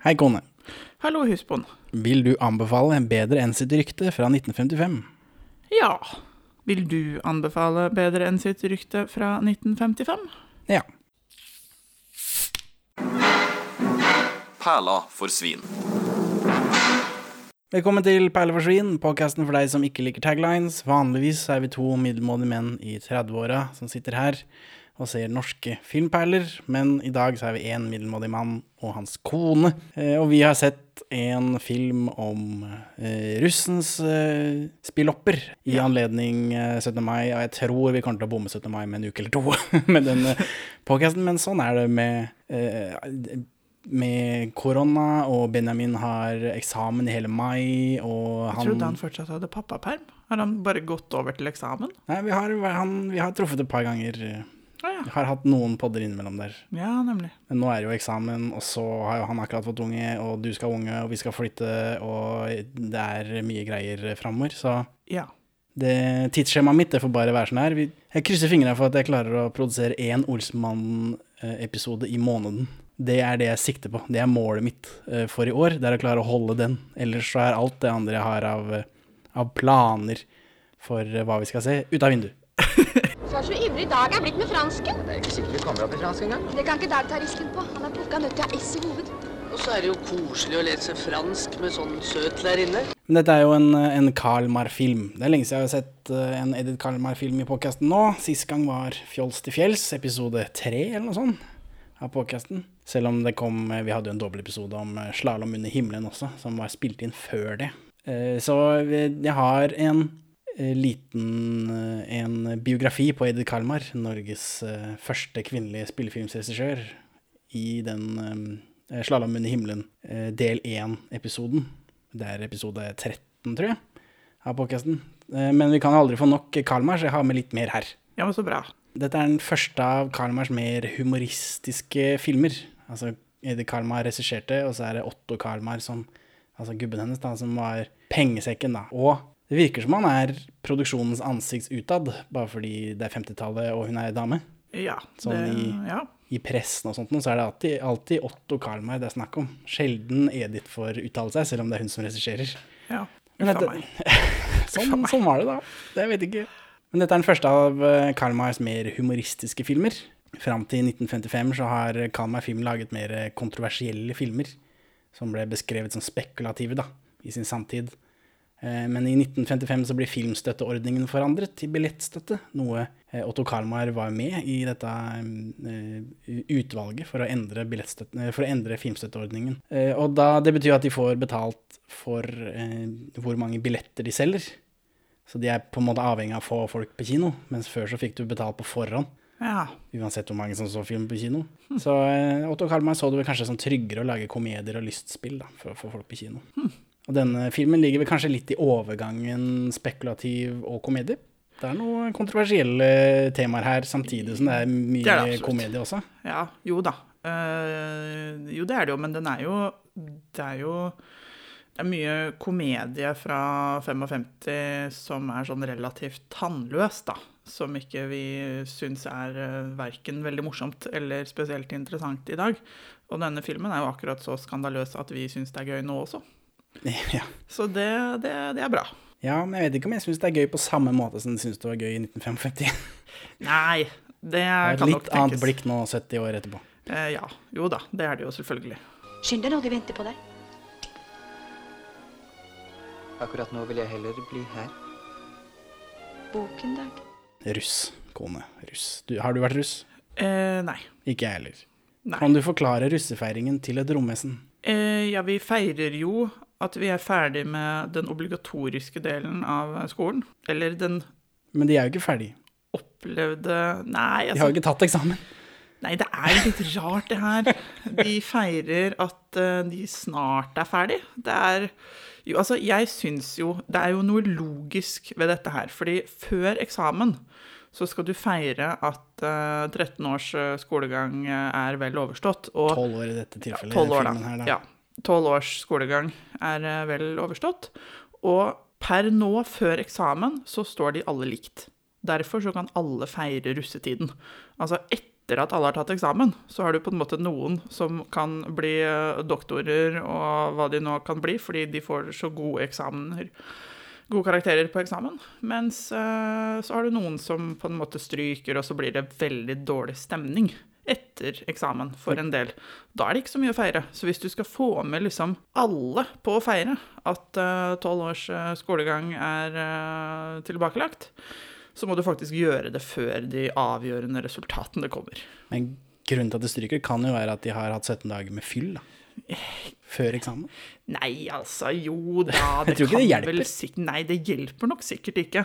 Hei, kone. Hallo, husbond. Vil du anbefale en Bedre enn sitt rykte fra 1955? Ja. Vil du anbefale Bedre enn sitt rykte fra 1955? Ja. Perla for svin. Velkommen til Perle for svin, podkasten for deg som ikke liker taglines. Vanligvis er vi to middelmådige menn i 30-åra som sitter her og ser norske filmperler, men i dag så er vi én middelmådig mann og hans kone. Eh, og vi har sett en film om eh, russens eh, spillopper i anledning eh, 17. mai, og jeg tror vi kommer til å bomme 17. mai med en uke eller to med denne podkasten, men sånn er det med med korona, og Benjamin har eksamen i hele mai, og han Jeg trodde han fortsatt hadde pappaperm. Har han bare gått over til eksamen? Nei, vi har, han, vi har truffet et par ganger. Ja. Vi har hatt noen podder innimellom der. Ja, nemlig. Men nå er det jo eksamen, og så har jo han akkurat fått unge, og du skal ha unge, og vi skal flytte, og det er mye greier framover. Så Ja. det tidsskjemaet mitt det får bare være sånn her. Jeg krysser fingrene for at jeg klarer å produsere én Olsmann-episode i måneden. Det er det jeg sikter på. Det er målet mitt eh, for i år. Det er å klare å holde den. Ellers så er alt det andre jeg har av, eh, av planer for eh, hva vi skal se, ut av vinduet. Er så ivrig Dag er blitt med fransken. Det er ikke sikkert vi kommer opp i fransk engang. Det kan ikke Dag ta risken på. Han er plukka nødt til å ha S i hoved. Og så er det jo koselig å lese fransk med sånn søt lærerinne. Men dette er jo en, en Karlmar-film. Det er lenge siden jeg har sett eh, en Edith Karlmar-film i podkasten nå. Sist gang var Fjols til fjells, episode tre eller noe sånt av podkasten. Selv om det kom eh, Vi hadde jo en dobbeltepisode om eh, slalåm under himmelen også, som var spilt inn før det. Eh, Så jeg har en liten eh, en biografi på Edith Kalmar, Norges eh, første kvinnelige spillefilmsregissør, i den eh, Slalåm under himmelen, eh, del én-episoden. Det er episode 13, tror jeg, av podkasten. Men vi kan aldri få nok Kalmar, så jeg har med litt mer her. Ja, men så bra. Dette er den første av Kalmars mer humoristiske filmer. Altså, Edith Kalmar regisserte, og så er det Otto Kalmar som Altså gubben hennes, da, som var pengesekken, da. Og det virker som han er produksjonens ansikts utad, bare fordi det er 50-tallet og hun er dame. Ja. Sånn det, i- ja. I pressen og sånt, så er det alltid, alltid Otto Karlmeier det er snakk om. Sjelden Edith får uttale seg, selv om det er hun som regisserer. ja. Uffa meg. Sånn, sånn var det, da. Det vet jeg ikke. Men dette er den første av Karlmeiers Kalmars mer humoristiske filmer. Fram til 1955 så har Kalmar Film laget mer kontroversielle filmer, som ble beskrevet som spekulative da, i sin samtid. Eh, Men i 1955 så blir filmstøtteordningen forandret til billettstøtte, noe eh, Otto Karmar var med i dette eh, utvalget for å endre, for å endre filmstøtteordningen. Og da, det betyr at de får betalt for hvor mange billetter de selger. Så de er på en måte avhengig av å få folk på kino, mens før så fikk du betalt på forhånd. Ja. Uansett hvor mange som så film på kino. Så eh, Otto Kalmar så det vel kanskje som tryggere å lage komedier og lystspill da, for å få folk på kino. Og denne filmen ligger vel kanskje litt i overgangen spekulativ og komedie. Det er noen kontroversielle temaer her, samtidig som det er mye Det er det komedie også. Ja, jo da. Uh, jo, det er det jo, men den er jo Det er jo det er mye komedie fra 55 som er sånn relativt tannløs, da. Som ikke vi syns er uh, verken veldig morsomt eller spesielt interessant i dag. Og denne filmen er jo akkurat så skandaløs at vi syns det er gøy nå også. Ja. Så det, det, det er bra. ja, men jeg vet ikke om jeg syns det er gøy på samme måte som jeg syns det var gøy i 1955. Nei, det Det er kan et tenkes. litt annet blikk nå 70 år etterpå. Eh, ja. Jo da, det er det jo selvfølgelig. Skynd deg nå, de venter på deg. Akkurat nå vil jeg heller bli her. Boken, Dag. Russ, kone. Russ. Du, har du vært russ? Eh, nei. Ikke jeg heller. Nei. Kan du forklare russefeiringen til et romvesen? Eh, ja, vi feirer jo at vi er ferdig med den obligatoriske delen av skolen. Eller den Men de er jo ikke ferdig. opplevde Nei, De har altså, jo ikke tatt eksamen. nei, det er litt rart, det her. De feirer at eh, de snart er ferdig. Det er jo, altså, jeg syns jo Det er jo noe logisk ved dette her. Fordi før eksamen så skal du feire at uh, 13 års eh, skolegang eh, er vel overstått. Og 12 år i dette tilfellet. Ja, 12 år, da. Her, da. Ja. 12 års skolegang er eh, vel overstått. Og per nå, før eksamen, så står de alle likt. Derfor så kan alle feire russetiden. Altså etter at alle har tatt eksamen, så har du på en måte noen som kan bli eh, doktorer og hva de nå kan bli, fordi de får så gode eksamener, gode karakterer på eksamen. Mens uh, så har du noen som på en måte stryker, og så blir det veldig dårlig stemning etter eksamen for en del. Da er det ikke så mye å feire. Så hvis du skal få med liksom alle på å feire at tolv års eh, skolegang er uh, tilbakelagt, så må du faktisk gjøre det før de avgjørende resultatene kommer. Men grunnen til at det stryker, kan jo være at de har hatt 17 dager med fyll, da. Før eksamen. Nei, altså, jo da Jeg tror ikke det hjelper. vel Nei, det hjelper nok sikkert ikke.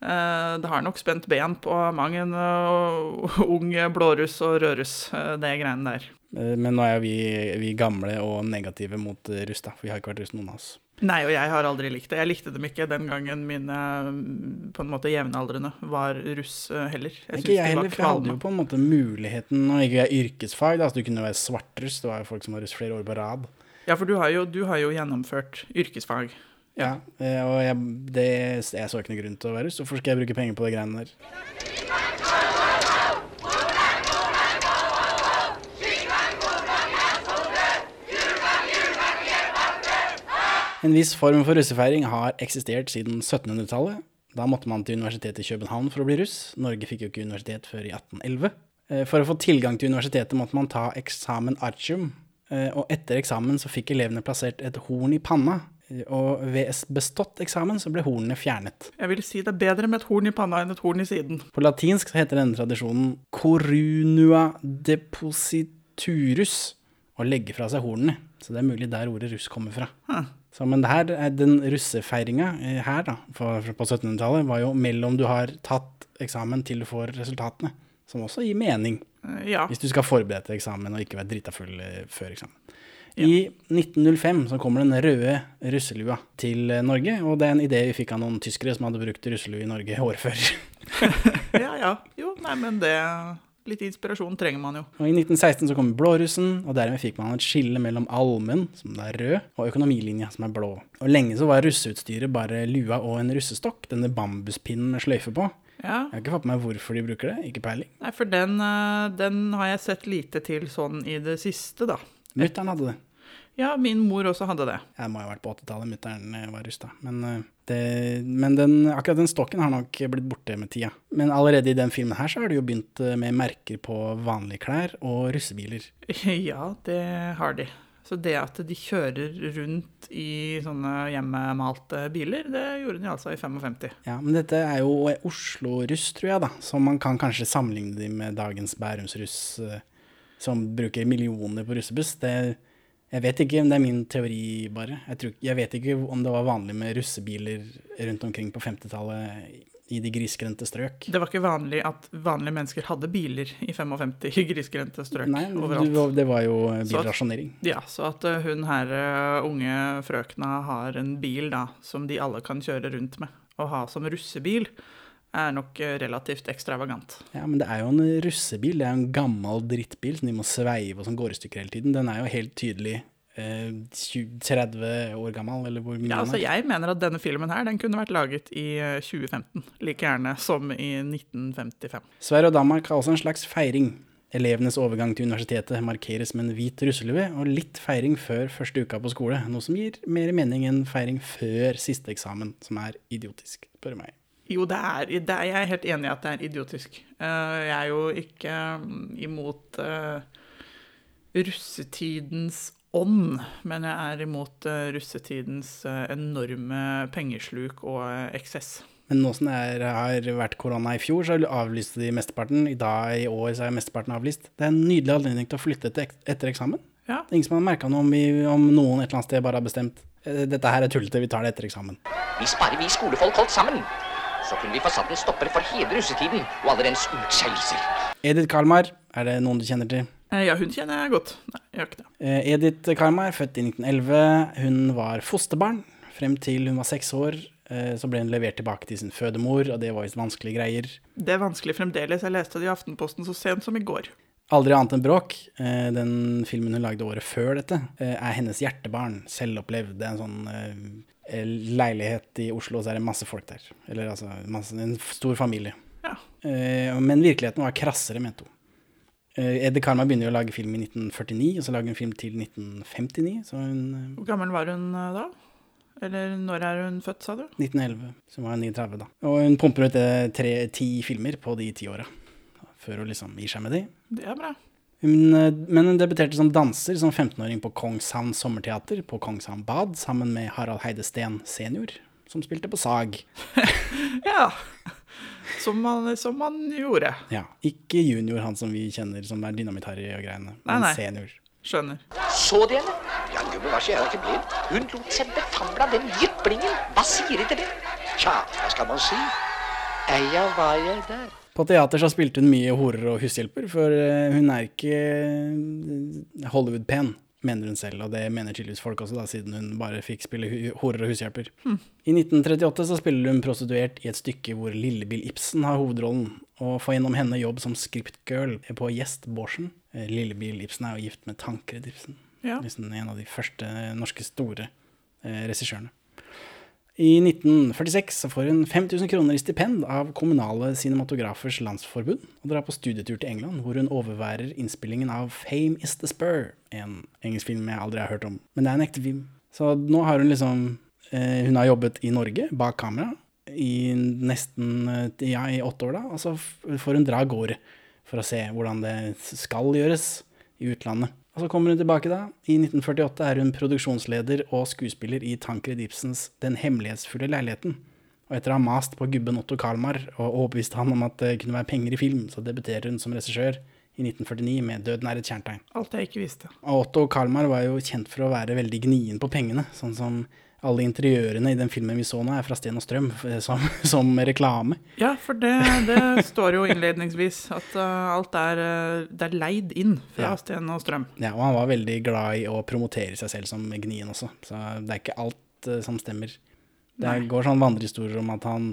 Eh, Det har nok spent ben på mang en eh, ung blåruss og rødruss, eh, det greiene der. Men nå er vi, vi gamle og negative mot russ, da. For vi har ikke vært russ, noen av oss. Nei, og jeg har aldri likt det. Jeg likte dem ikke den gangen mine mm, på en måte jevnaldrende var russ heller. Jeg Ikke jeg heller, for jeg hadde jo på en måte muligheten Nå gikk jeg yrkesfag, da, så du kunne være svartruss. Det var jo folk som var russ flere år på rad. Ja, for du har, jo, du har jo gjennomført yrkesfag. Ja, eh, og jeg, det, jeg så ikke noen grunn til å være russ. Hvorfor skal jeg bruke penger på det greiene der? En viss form for russefeiring har eksistert siden 1700-tallet. Da måtte man til universitetet i København for å bli russ. Norge fikk jo ikke universitet før i 1811. Eh, For å få tilgang til universitetet måtte man ta eksamen artium, eh, og etter eksamen så fikk elevene plassert et horn i panna. Eh, Og ved bestått eksamen så ble hornene fjernet. Jeg vil si det er bedre med et horn i panna enn et horn i siden. På latinsk så heter denne tradisjonen corunua depositurus, å legge fra seg hornene. Så det er mulig der ordet russ kommer fra. Så, men det her, er den russefeiringa eh, her da, på, på 1700-tallet var jo mellom du har tatt eksamen til du får resultatene, som også gir mening. Eh, Ja. Hvis du skal forberede til eksamen og ikke være drita full eh, før eksamen. I 1905 så kommer den røde russelua til eh, Norge, og det er en idé vi fikk av noen tyskere som hadde brukt russelue i Norge året før. ja, ja. Jo, nei, men det Litt inspirasjon trenger man jo. Og I 1916 så kommer blårussen, og dermed fikk man et skille mellom allmenn, som er rød, og økonomilinja, som er blå. Og lenge så var russeutstyret bare lua og en russestokk, denne bambuspinnen med sløyfe på. Ja. Jeg har ikke fått med meg hvorfor de bruker det, ikke peiling. Nei, for den, eh, den har jeg sett lite til sånn i det siste, da. Mutter'n hadde det. Ja, min mor også hadde det. Jeg må ha vært på 80-tallet mutter'n eh, var rusta. Men, eh, det, men den, akkurat den stokken har nok blitt borte med tida. Men allerede i den filmen her så har de jo begynt eh, med merker på vanlige klær og russebiler. Ja, det har de. Så det at de kjører rundt i sånne hjemmemalte biler, det gjorde de altså i 55. Ja, men dette er jo Oslo-russ, tror jeg, da. Så man kan kanskje sammenligne de med dagens Bærums-russ, som bruker millioner på russebuss. Det, jeg vet ikke, det er min teori, bare. Jeg, tror, jeg vet ikke om det var vanlig med russebiler rundt omkring på 50-tallet i de grisgrendte strøk. Det var ikke vanlig at vanlige mennesker hadde biler i 55 i grisgrendte strøk Nei, overalt. det, det var jo bilrasjonering. Så at-. Ja, så at eh, hun her eh, unge frøkna har en bil da, som de alle kan kjøre rundt med, og ha som russebil, er nok eh, relativt ekstravagant. Ja, men det er jo en russebil. Det er jo en gammel drittbil som de må sveive og som går i stykker hele tiden. Den er jo helt tydelig eh, 20, 30 år gammel, eller hvor mye Ja, altså. Jeg mener at denne filmen her, den kunne vært laget i eh, 2015, like gjerne som i 1955. Sverige og Danmark har også en slags feiring. Elevenes overgang til universitetet markeres med en hvit russelue, og litt feiring før første uka på skole, noe som gir mer mening enn feiring før siste eksamen, som er idiotisk, spør meg. Jo, det er, det er, jeg er helt enig i at det er idiotisk. Eh, jeg er jo ikke mm, imot uh, russetidens ånd, men jeg er imot eh, russetidens eh, enorme pengesluk og eh, eksess. Men nå som det har vært korona i fjor, så avlyste de mesteparten. I dag i år så er mesteparten avlyst. Det er en nydelig anledning til å flytte til ek- etter eksamen. Ja. Det er ingen som har merka noe om, vi, om noen et eller annet sted bare har bestemt eh, dette her er tullete, vi tar det etter eksamen. Hvis bare vi skolefolk holdt sammen, så kunne vi få satt en stopper for hele russetiden og alle dens utskeielser. Edith Kalmar, er det noen du kjenner til? Eh, ja, hun kjenner jeg godt. Nei, jeg gjør ikke det. Eh, Edith Kalmar, født i 1911. Hun var fosterbarn frem til hun var seks år. Eh, Så ble hun levert tilbake til sin fødemor, og det var visst vanskelige greier. Det er vanskelig fremdeles. Jeg leste det i Aftenposten så sent som i går. Aldri annet enn bråk. Eh, Den filmen hun lagde året før dette, er hennes hjertebarn. Selvopplevd. Det er en sånn leilighet i Oslo, og så er det masse folk der. Eller altså masse, en stor familie. Ja. Eh, Men virkeligheten var krassere, mente hun. Eh, Eddie Karma begynner jo å lage film i 1949, og så lager hun film til 1959. Så hun eh, Hvor gammel var hun eh, da? Eller når er hun født, sa du? 1911, så var hun 39 da. Og hun pumper ut eh, tre, ti filmer på de ti åra, før hun liksom gir seg med de. Det er bra. Hun, eh, men hun debuterte som danser som 15-åring på Kongshavn Sommerteater på Kongshavn Bad, sammen med Harald Heide Steen senior, som spilte på SAG. Ja. Som man, som man gjorde. Ja, ikke junior, han som vi kjenner, som er Dynamitt-Harry og greiene, men nei. senior. Skjønner. Så de henne? Ja, gubben var så jævla ikke blind. Hun lot seg befamle av den jyplingen. Hva sier de til det? Tja, hva skal man si? Eia var jeg der. På teater så spilte hun mye horer og hushjelper, for eh, hun er ikke eh, Hollywood-pen, mener hun selv, og det mener tydeligvis folk også, da, siden hun bare fikk spille horer og hushjelper. I 1938 så spiller hun prostituert i et stykke hvor Lillebill Ibsen har hovedrollen, og får gjennom henne jobb som scriptgirl på Gjest Bårdsen. Eh, Lillebill Ibsen er jo gift med Tankred Ibsen, Ja. liksom en av de første norske store eh, regissørene. I 1946 så får hun 5000 kroner i stipend av Kommunale Cinematografers Landsforbund og drar på studietur til England, hvor hun overværer innspillingen av Fame Is The Spur, en engelsk film jeg aldri har hørt om. Men det er en ekte film. Så nå har hun liksom eh, Hun har jobbet i Norge, bak kamera, i nesten eh, ja, i åtte år, da. Og så får hun dra av gårde for å se hvordan det skal gjøres i utlandet. Og så kommer hun tilbake da. I 1948 er hun produksjonsleder og skuespiller i Tankred Ibsens Den hemmelighetsfulle leiligheten. Og etter å ha mast på gubben Otto Kalmar og overbevist han om at det kunne være penger i film, så debuterer hun som regissør i 1949 med 'Døden er et kjerntegn'. Alt jeg ikke visste. Og Otto Kalmar var jo kjent for å være veldig gnien på pengene, sånn som alle interiørene i den filmen vi så nå, er fra Sten og Strøm, som, som reklame. Ja, for det, det står jo innledningsvis at uh, alt er, uh, det er leid inn fra Ja. Sten og Strøm. Ja, og han var veldig glad i å promotere seg selv som gnien også, så det er ikke alt uh, som stemmer. Det Nei. går sånn vandrehistorier om at han,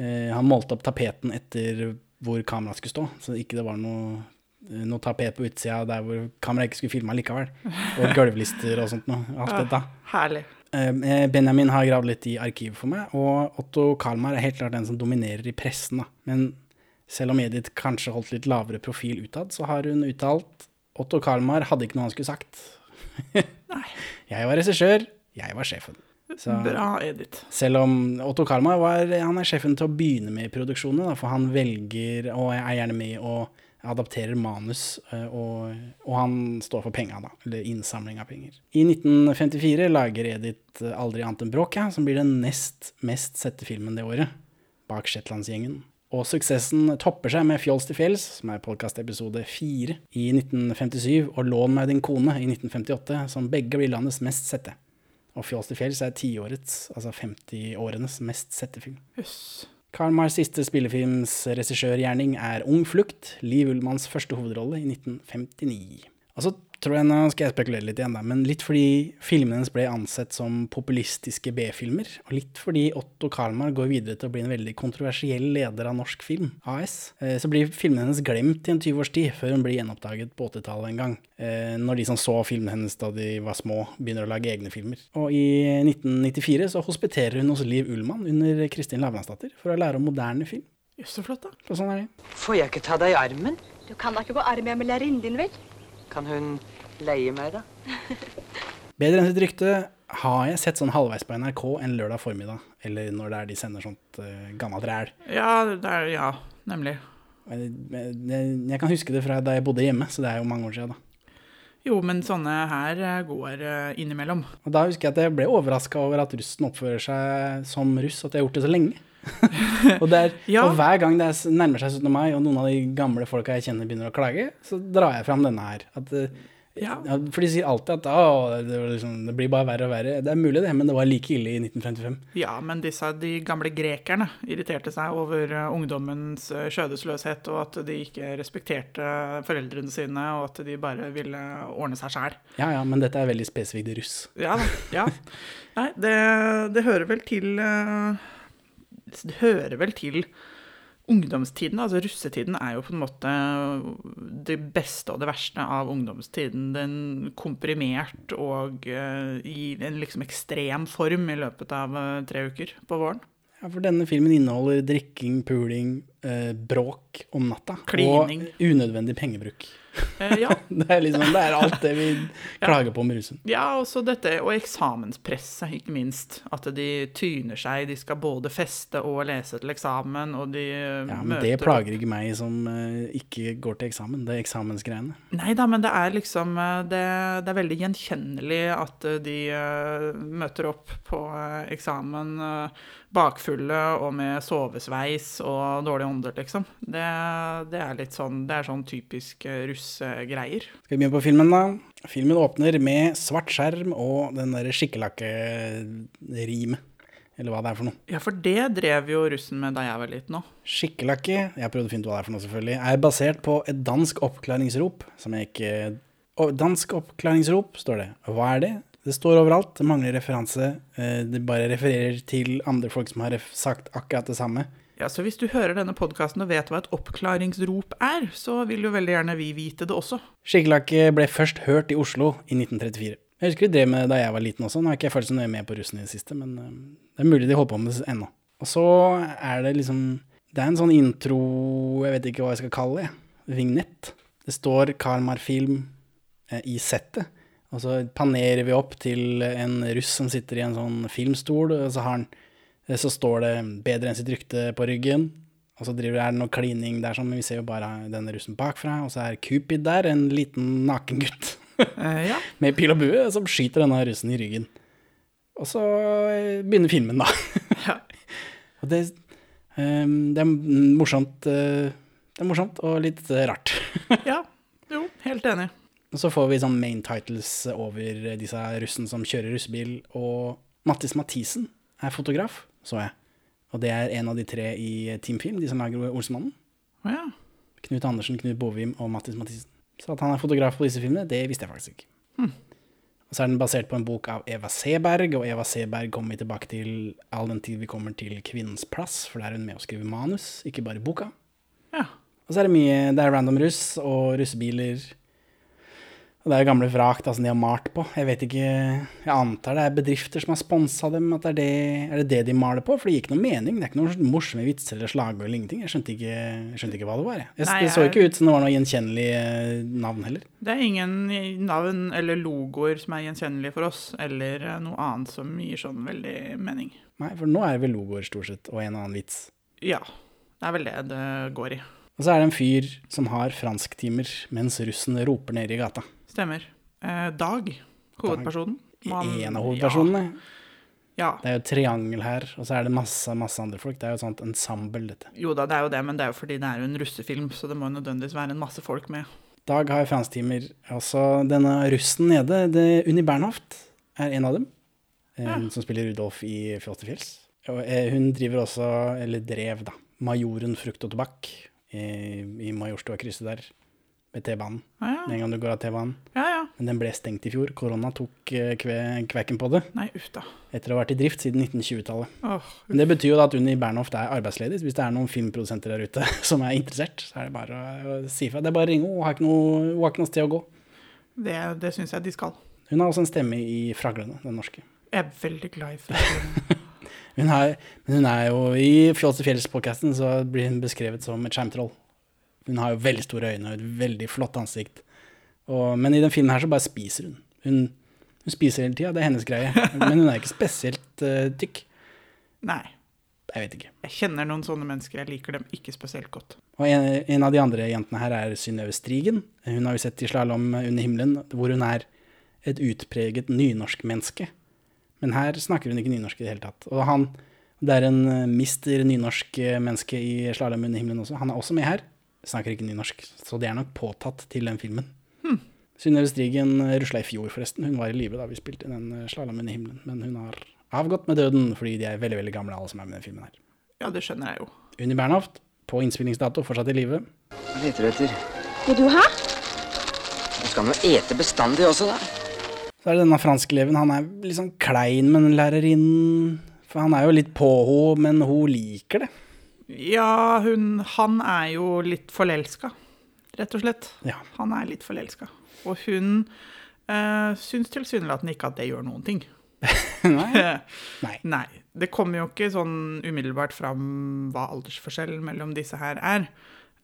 uh, han målte opp tapeten etter hvor kameraet skulle stå, så ikke det var noe, eh, noe tapet på utsida der hvor kameraet ikke skulle filme likevel. Og gulvlister og sånt noe. Alt dette. Herlig. Eh, Benjamin har gravd litt i arkivet for meg, og Otto Kalmar er helt klart den som dominerer i pressen. Da. Men selv om Edith kanskje holdt litt lavere profil utad, så har hun uttalt Otto Kalmar hadde ikke noe han skulle sagt. Nei. Jeg var regissør, jeg var sjefen. Så, Bra, Edith. selv om Otto Kalmar var, han er sjefen til å begynne med i produksjonen, da, for han velger og er gjerne med og adapterer manus, eh, og, og han står for penga, da, eller innsamling av penger. I 1954 lager Edith eh, Aldri annet enn bråk, som blir den nest mest sette filmen det året, bak Shetlandsgjengen. Og suksessen topper seg med Fjols til fjells, som er podkastepisode fire, i 1957, og Lån meg din kone i 1958, som begge blir landets mest sette. Og Fjols til fjells er tiårets, altså 50-årenes mest sette film. Jøss. Kalmars siste spillefilms regissørgjerning er Ung flukt, Liv Ullmanns første hovedrolle i 1959. Og så tror jeg, nå skal jeg spekulere litt igjen, da, men litt fordi filmene hennes ble ansett som populistiske B-filmer, og litt fordi Otto Karlmar går videre til å bli en veldig kontroversiell leder av Norsk Film AS, eh, så blir filmene hennes glemt i en 20 års tid, før hun blir gjenoppdaget på 80-tallet en gang. Eh, Når de som så filmene hennes da de var små, begynner å lage egne filmer. Og i 1994 så hospiterer hun hos Liv Ullmann under Kristin Lavransdatter for å lære om moderne film. Jøss, så flott, da. Sånn er det. Får jeg ikke ta deg i armen? Du kan da ikke gå arm i arm med lærerinnen din, vel? Kan hun leie meg, da? Bedre enn sitt rykte har jeg sett sånn halvveis på NRK en lørdag formiddag, eller når det er de sender sånt uh, gammelt ræl. Ja, det er, ja, nemlig. Jeg, jeg, jeg kan huske det fra da jeg bodde hjemme, så det er jo mange år siden da. Jo, men sånne her eh, går eh, innimellom. Og da husker jeg at jeg ble overraska over at russen oppfører seg som russ, at de har gjort det så lenge. Og, det er, Ja. og hver gang det er, nærmer seg 17. mai, og noen av de gamle folka jeg kjenner begynner å klage, så drar jeg fram denne her. At, eh, Ja. for de sier alltid at det, liksom, det blir bare verre og verre. Det er mulig det, men det var like ille i 1955. Ja, men disse, de gamle grekerne irriterte seg over eh, ungdommens eh, skjødesløshet, og at de ikke respekterte foreldrene sine, og at de bare ville ordne seg sjæl. Ja, ja, men dette er veldig spesifikt russ. Ja. Ja. Nei, det, det hører vel til eh, Det hører vel til ungdomstiden. Altså russetiden er jo på en måte det beste og det verste av ungdomstiden. Den komprimert og eh, i en liksom ekstrem form i løpet av eh, tre uker på våren. Ja, for denne filmen inneholder drikking, puling, eh, bråk om natta. Klining. Og unødvendig pengebruk. Eh, ja. Det er, liksom, det er alt det vi klager på med rusen. ja, også dette, og eksamenspresset, ikke minst. At de tyner seg. De skal både feste og lese til eksamen, og de eh, Ja, men møter det plager ikke meg som eh, ikke går til eksamen. Det eksamensgreiene. Nei da, men det er liksom eh, Det, det er veldig gjenkjennelig at eh, de eh, møter opp på eh, eksamen eh, bakfulle og med sovesveis og dårlig ånde, liksom. Det, det er litt sånn Det er sånn typisk eh, russegreier. Skal vi begynne på filmen, da? Filmen åpner med svart skjerm og den derre skikkelakke-rimet. Eller hva det er for noe. Ja, for det drev jo russen med da jeg var liten òg. Skikkelakke, jeg prøvde å finne ut hva det er for noe, selvfølgelig, er basert på et dansk oppklaringsrop, som jeg ikke Dansk oppklaringsrop, står det. Hva er det? Det står overalt, det mangler referanse. eh, Det bare refererer til andre folk som har sagt akkurat det samme. Ja, så hvis du hører denne podkasten og vet hva et oppklaringsrop er, så vil jo veldig gjerne vi vite det også. Skikkelakke ble først hørt i Oslo i 1934. Jeg husker de drev med det da jeg var liten også. Nå har ikke jeg følt så nøye med på russen i det siste, men eh, det er mulig de holder på med det ennå. Og så er det liksom Det er en sånn intro Jeg vet ikke hva jeg skal kalle det. Vignett. Det står Kalmar Film eh, i settet. Og så panerer vi opp til en russ som sitter i en sånn filmstol, og så, har han, så står det 'bedre enn sitt rykte' på ryggen. Og så driver er det noe klining der, sånn, men vi ser jo bare denne russen bakfra. Og så er Cupid der, en liten naken gutt Eh, ja. med pil og bue, som skyter denne russen i ryggen. Og så eh, begynner filmen, da. ja. Og det, um, det er morsomt eh, Det er morsomt og litt eh, rart. ja. Jo, helt enig. Og så får vi sånn main titles over disse russen som kjører russebil, og Mattis Mathisen er fotograf, så jeg. Og det er en av de tre i Team Film, de som lager Olsemannen. Oh, ja. Knut Andersen, Knut Bovim og Mattis Mathisen. Så at han er fotograf på disse filmene, det visste jeg faktisk ikke. Og så er den basert på en bok av Eva Seberg, og Eva Seberg kommer vi tilbake til all den tid vi kommer til Kvinnens plass, for der er hun med å skrive manus, ikke bare boka. ja. Og så er det mye Det er random russ og russebiler. Og det er jo gamle vrak da, som de har malt på. Jeg vet ikke Jeg antar det er bedrifter som har sponsa dem. At det er, det, er det det de maler på? For det gir ikke noe mening. Det er ikke noen morsomme vitser eller slagord eller ingenting. Jeg skjønte ikke, jeg skjønte ikke hva det var. Jeg. Jeg, Nei, det så ikke ut som det var noe gjenkjennelig eh, navn heller. Det er ingen navn eller logoer som er gjenkjennelige for oss, eller eh, noe annet som gir sånn veldig mening. Nei, for nå er det vel logoer stort sett, og en annen vits. Ja, det er vel det det går i. Og så er det en fyr som har fransktimer mens russen roper nede i gata. Stemmer. Eh, Dag, hovedpersonen. Man- En av hovedpersonene. Ja. Det er jo et triangel her, og så er det masse, masse andre folk. Det er jo et sånt ensemble, dette. Jo da, det er jo det, men det er jo fordi det er jo en russefilm, så det må jo nødvendigvis være en masse folk med. Dag har fransktimer. Også denne russen nede, det, Unni Bernhoft, er en av dem. eh, Ja. Som spiller Rudolf i Fjols til fjells. Og eh, hun driver også, eller drev, da, Majoren frukt og tobakk i, i Majorstua-krysset der. Ved T-banen. Ja, Den gang du går av T-banen. ja, ja. Men den ble stengt i fjor. Korona tok eh, kve, kvekken på det. Nei, uff da. Etter å ha vært i drift siden 1920-tallet. Oh, Men det betyr jo da at Unni Bernhoft er arbeidsledig. Hvis det er noen filmprodusenter der ute som er interessert, så er det bare å, å si fra. Det er bare å ringe henne. Hun har ikke noe, har ikke noe sted å gå. det, det syns jeg de skal. Hun har også en stemme i Fraglene, den norske. Jeg er veldig glad i Fraglene. Hun er, men hun er jo I Fjols til fjells-podkasten så blir hun beskrevet som et skjermtroll. Hun har jo veldig store øyne og et veldig flott ansikt. Og, men i den filmen her så bare spiser hun. Hun, hun spiser hele tida, det er hennes greie. Men hun er ikke spesielt uh, tykk. Nei. Jeg vet ikke. Jeg kjenner noen sånne mennesker. Jeg liker dem ikke spesielt godt. Og en, en av de andre jentene her er Synnøve Strigen. Hun har vi sett i Slalåm under himmelen, hvor hun er et utpreget nynorskmenneske. Men her snakker hun ikke nynorsk i det hele tatt. Og han, det er en eh, mister nynorsk eh, menneske i Slalåm under himmelen også. Han er også med her. Snakker ikke nynorsk. Så det er nok påtatt til den filmen. Synnøve Strigen rusla i fjor, forresten. Hun var i live da vi spilte den eh, Slalåm under himmelen. Men hun har avgått med døden fordi de er veldig veldig gamle, alle som er med i den filmen her. Ja, det skjønner jeg jo. Unni Bernhoft, på innspillingsdato, fortsatt i live. Hva leter du etter? Vil du ha? Du skal nå ete bestandig også, da. Så er det denne franskeleven. Han er litt sånn klein med den lærerinnen. For han er jo litt på henne, men hun liker det. Ja, hun Han er jo litt forelska, rett og slett. Ja. Han er litt forelska. Og hun uh, syns tilsynelatende ikke at det gjør noen ting. Nei. Nei. Nei. Det kommer jo ikke sånn umiddelbart fram hva aldersforskjellen mellom disse her er.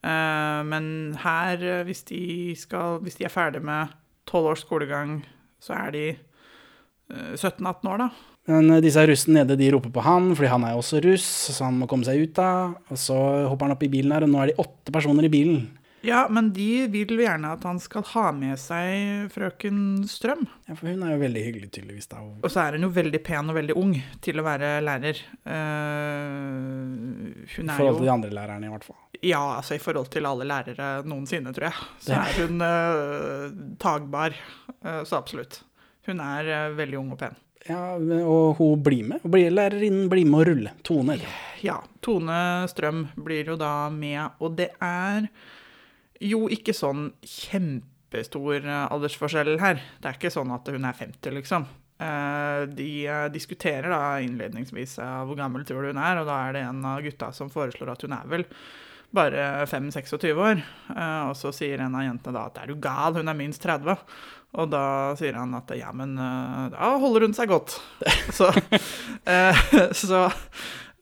Eh, men her, eh, hvis de, skal, hvis de er ferdig med tolv års skolegang, så er de eh, 17-18 år, da. Men eh, disse russene nede de roper på han, fordi han er jo også russ, så han må komme seg ut da. Og så hopper han opp i bilen her, og nå er de åtte personer i bilen. Ja, men de vil gjerne at han skal ha med seg frøken Strøm. Ja, For hun er jo veldig hyggelig, tydeligvis. da. Og så er hun jo veldig pen og veldig ung til å være lærer. Uh, I hun er forhold til de andre lærerne, i hvert fall. Ja, altså i forhold til alle lærere noensinne, tror jeg. Så er hun uh, tagbar. Uh, så absolutt. Hun er veldig ung og pen. Ja, Og hun blir med. Blir lærerinnen blir med å rulle. Tone. Eller? Ja. Tone Strøm blir jo da med, og det er jo ikke sånn kjempestor eh, aldersforskjell her. Det er ikke sånn at hun er 50, liksom. Eh, De eh, diskuterer da innledningsvis hvor gammel tror du hun er, og da er det en av gutta som foreslår at hun er vel bare 5-26 år. Og så sier en av jentene da at er du gal, hun er minst 30. Og da sier han at ja, men eh, da holder hun seg godt. Så, eh, så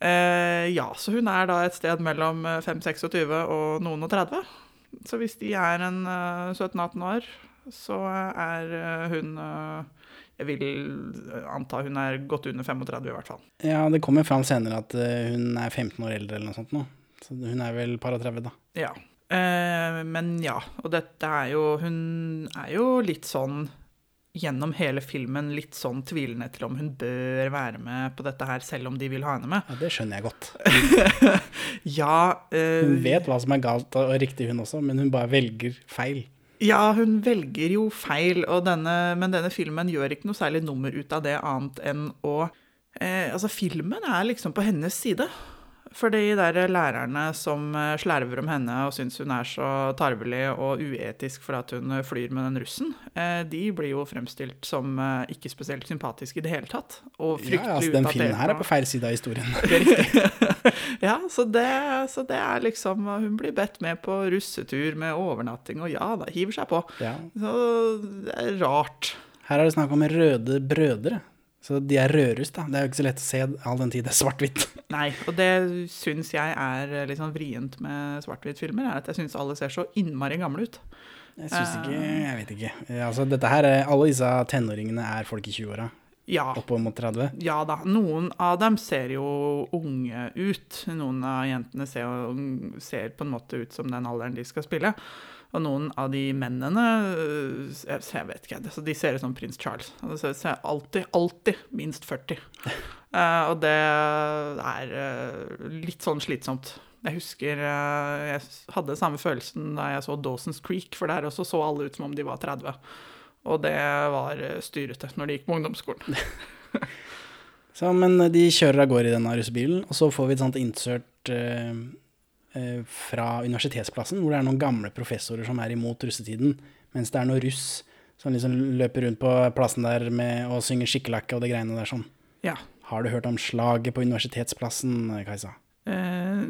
eh, ja, så hun er da et sted mellom eh, 5-26 og noen og 30. Så hvis de er en eh, 17-18 år, så er eh, hun eh, Jeg vil anta hun er godt under 35 i hvert fall. Ja, det kommer fram senere at eh, hun er 15 år eldre eller noe sånt nå. Så hun er vel par og 30, da. Ja. Eh, men ja, og dette er jo Hun er jo litt sånn gjennom hele filmen litt sånn tvilende til om hun bør være med på dette her, selv om de vil ha henne med. Ja, Det skjønner jeg godt. Ja, Uh, Hun vet hva som er galt og riktig, hun også, men hun bare velger feil. ja, hun velger jo feil, og denne, men denne filmen gjør ikke noe særlig nummer ut av det annet enn å eh, Altså, filmen er liksom på hennes side. For de der lærerne som eh, slerver om henne og syns hun er så tarvelig og uetisk for at hun eh, flyr med den russen, eh, de blir jo fremstilt som ikke spesielt sympatiske i det hele tatt. Og Ja, altså, den utdatert filmen her er på feil side av historien. Det er riktig. ja, så det, så det er liksom Hun blir bedt med på russetur med overnatting, og ja da, hiver seg på. Ja. Så det er rart. Her er det snakk om røde brødre. Så de er rødruss, da. Det er jo ikke så lett å se all den tid det er svart-hvitt. Nei, og det syns jeg er litt sånn vrient med svart-hvitt-filmer, er at jeg syns alle ser så innmari gamle ut. Jeg syns ikke Jeg vet ikke. Altså, dette her er, alle disse tenåringene er folk i 20-åra. Ja. Oppover mot 30. Ja da, noen av dem ser jo unge ut. Noen av jentene ser, ser på en måte ut som den alderen de skal spille. Og noen av de mennene øh, Jeg, jeg vet ikke, altså, de ser ut som prins Charles. Altså, de ser alltid, alltid minst 40. Eh, og det er eh, litt sånn slitsomt. Jeg husker eh, jeg hadde samme følelsen da jeg så Dawson's Creek, for der også så alle ut som om de var 30. Og det var styrete når de gikk på ungdomsskolen. Så, men de kjører av gårde i denne russebilen, og så får vi et sånt insert fra Universitetsplassen, hvor det er noen gamle professorer som er imot russetiden, mens det er noen russ som liksom løper rundt på plassen der med og synger skikkelakke og det greiene der sånn. Ja. Har du hørt om slaget på Universitetsplassen, Kajsa? Eh,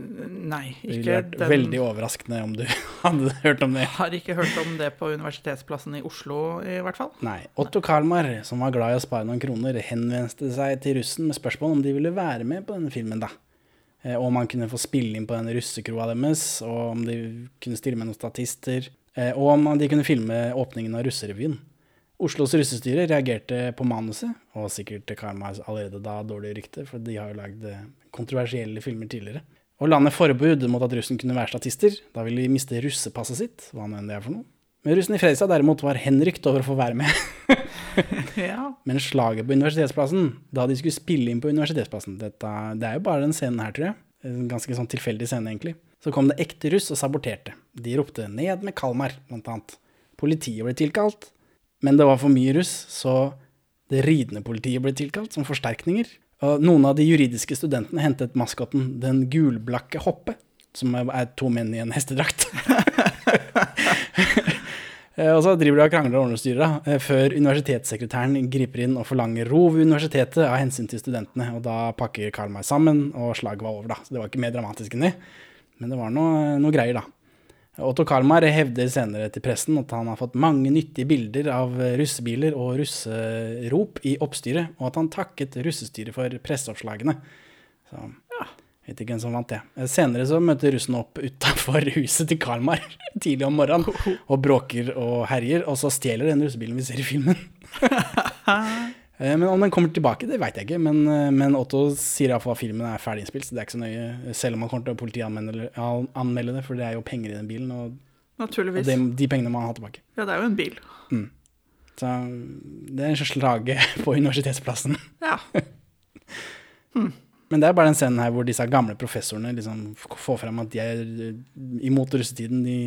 nei, Det ville ikke vært den. veldig overraskende om du hadde hørt om det. Har ikke hørt om det på Universitetsplassen i Oslo, i hvert fall. Nei. Otto Kalmar, som var glad i å spare noen kroner, henvendte seg til russen med spørsmål om de ville være med på denne filmen, da. Eh, Og om han kunne få spille inn på den russekroa deres, og om de kunne stille med noen statister, eh, og om de kunne filme åpningen av russerevyen. Oslos russestyre reagerte på manuset, og sikkert Karma allerede da dårlig rykte, for de har jo lagd eh, kontroversielle filmer tidligere. Og landet forbud mot at russen kunne være statister. Da ville de miste russepasset sitt, hva nå enn det er for noe. Men russen i Fredrikstad derimot var henrykt over å få være med. Ja. Men slaget på Universitetsplassen, da de skulle spille inn på Universitetsplassen dette, Det er jo bare den scenen her, tror jeg. En ganske sånn tilfeldig scene, egentlig. Så kom det ekte russ og saboterte. De ropte 'ned med Kalmar', blant annet. Politiet ble tilkalt, men det var for mye russ, så det ridende politiet ble tilkalt som forsterkninger. Og noen av de juridiske studentene hentet maskotten 'Den gulblakke hoppe', som er to menn i en hestedrakt. Eh, Og så driver de og krangler og ordner og styrer, eh, før universitetssekretæren griper inn og forlanger ro ved universitetet av hensyn til studentene. Og da pakker Karl meg sammen, og slaget var over, da. Så det var ikke mer dramatisk enn det. Men det var noe, noe greier, da. Otto Karmar hevder senere til pressen at han har fått mange nyttige bilder av russebiler og russerop i oppstyret, og at han takket russestyret for presseoppslagene. Så vet ikke hvem som vant det. Senere så møter russen opp utafor huset til Kalmar tidlig om morgenen og bråker og herjer, og så stjeler den russebilen vi ser i filmen. Eh, Men om den kommer tilbake, det veit jeg ikke. Men, eh, men Otto sier iallfall at filmen er ferdig innspilt, så det er ikke så nøye. Selv om han kommer til å politianmelde det, for det er jo penger i den bilen, og, Naturligvis. og de pengene må han ha tilbake. Ja, det er jo en bil. Så det er en slags slage på universitetsplassen. Ja. Men det er bare den scenen her hvor disse gamle professorene liksom får frem at de er eh, imot russetiden. De,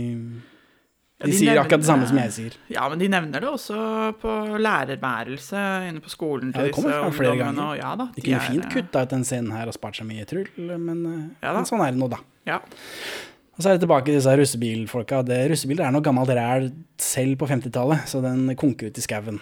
de, de sier nevner- akkurat det samme som jeg sier. ja, men de nevner det også på lærerværelset inne på skolen Ja, det kommer fram flere ganger. Og, ja, da, De de kunne er, fint kutta ut den scenen her og spart seg mye trull, men, eh, Ja men sånn er det nå, da. Ja. Og så er det tilbake til disse russebilfolka. Det, russebiler er noe gammelt ræl selv på 50-tallet, så den konker ut i skauen.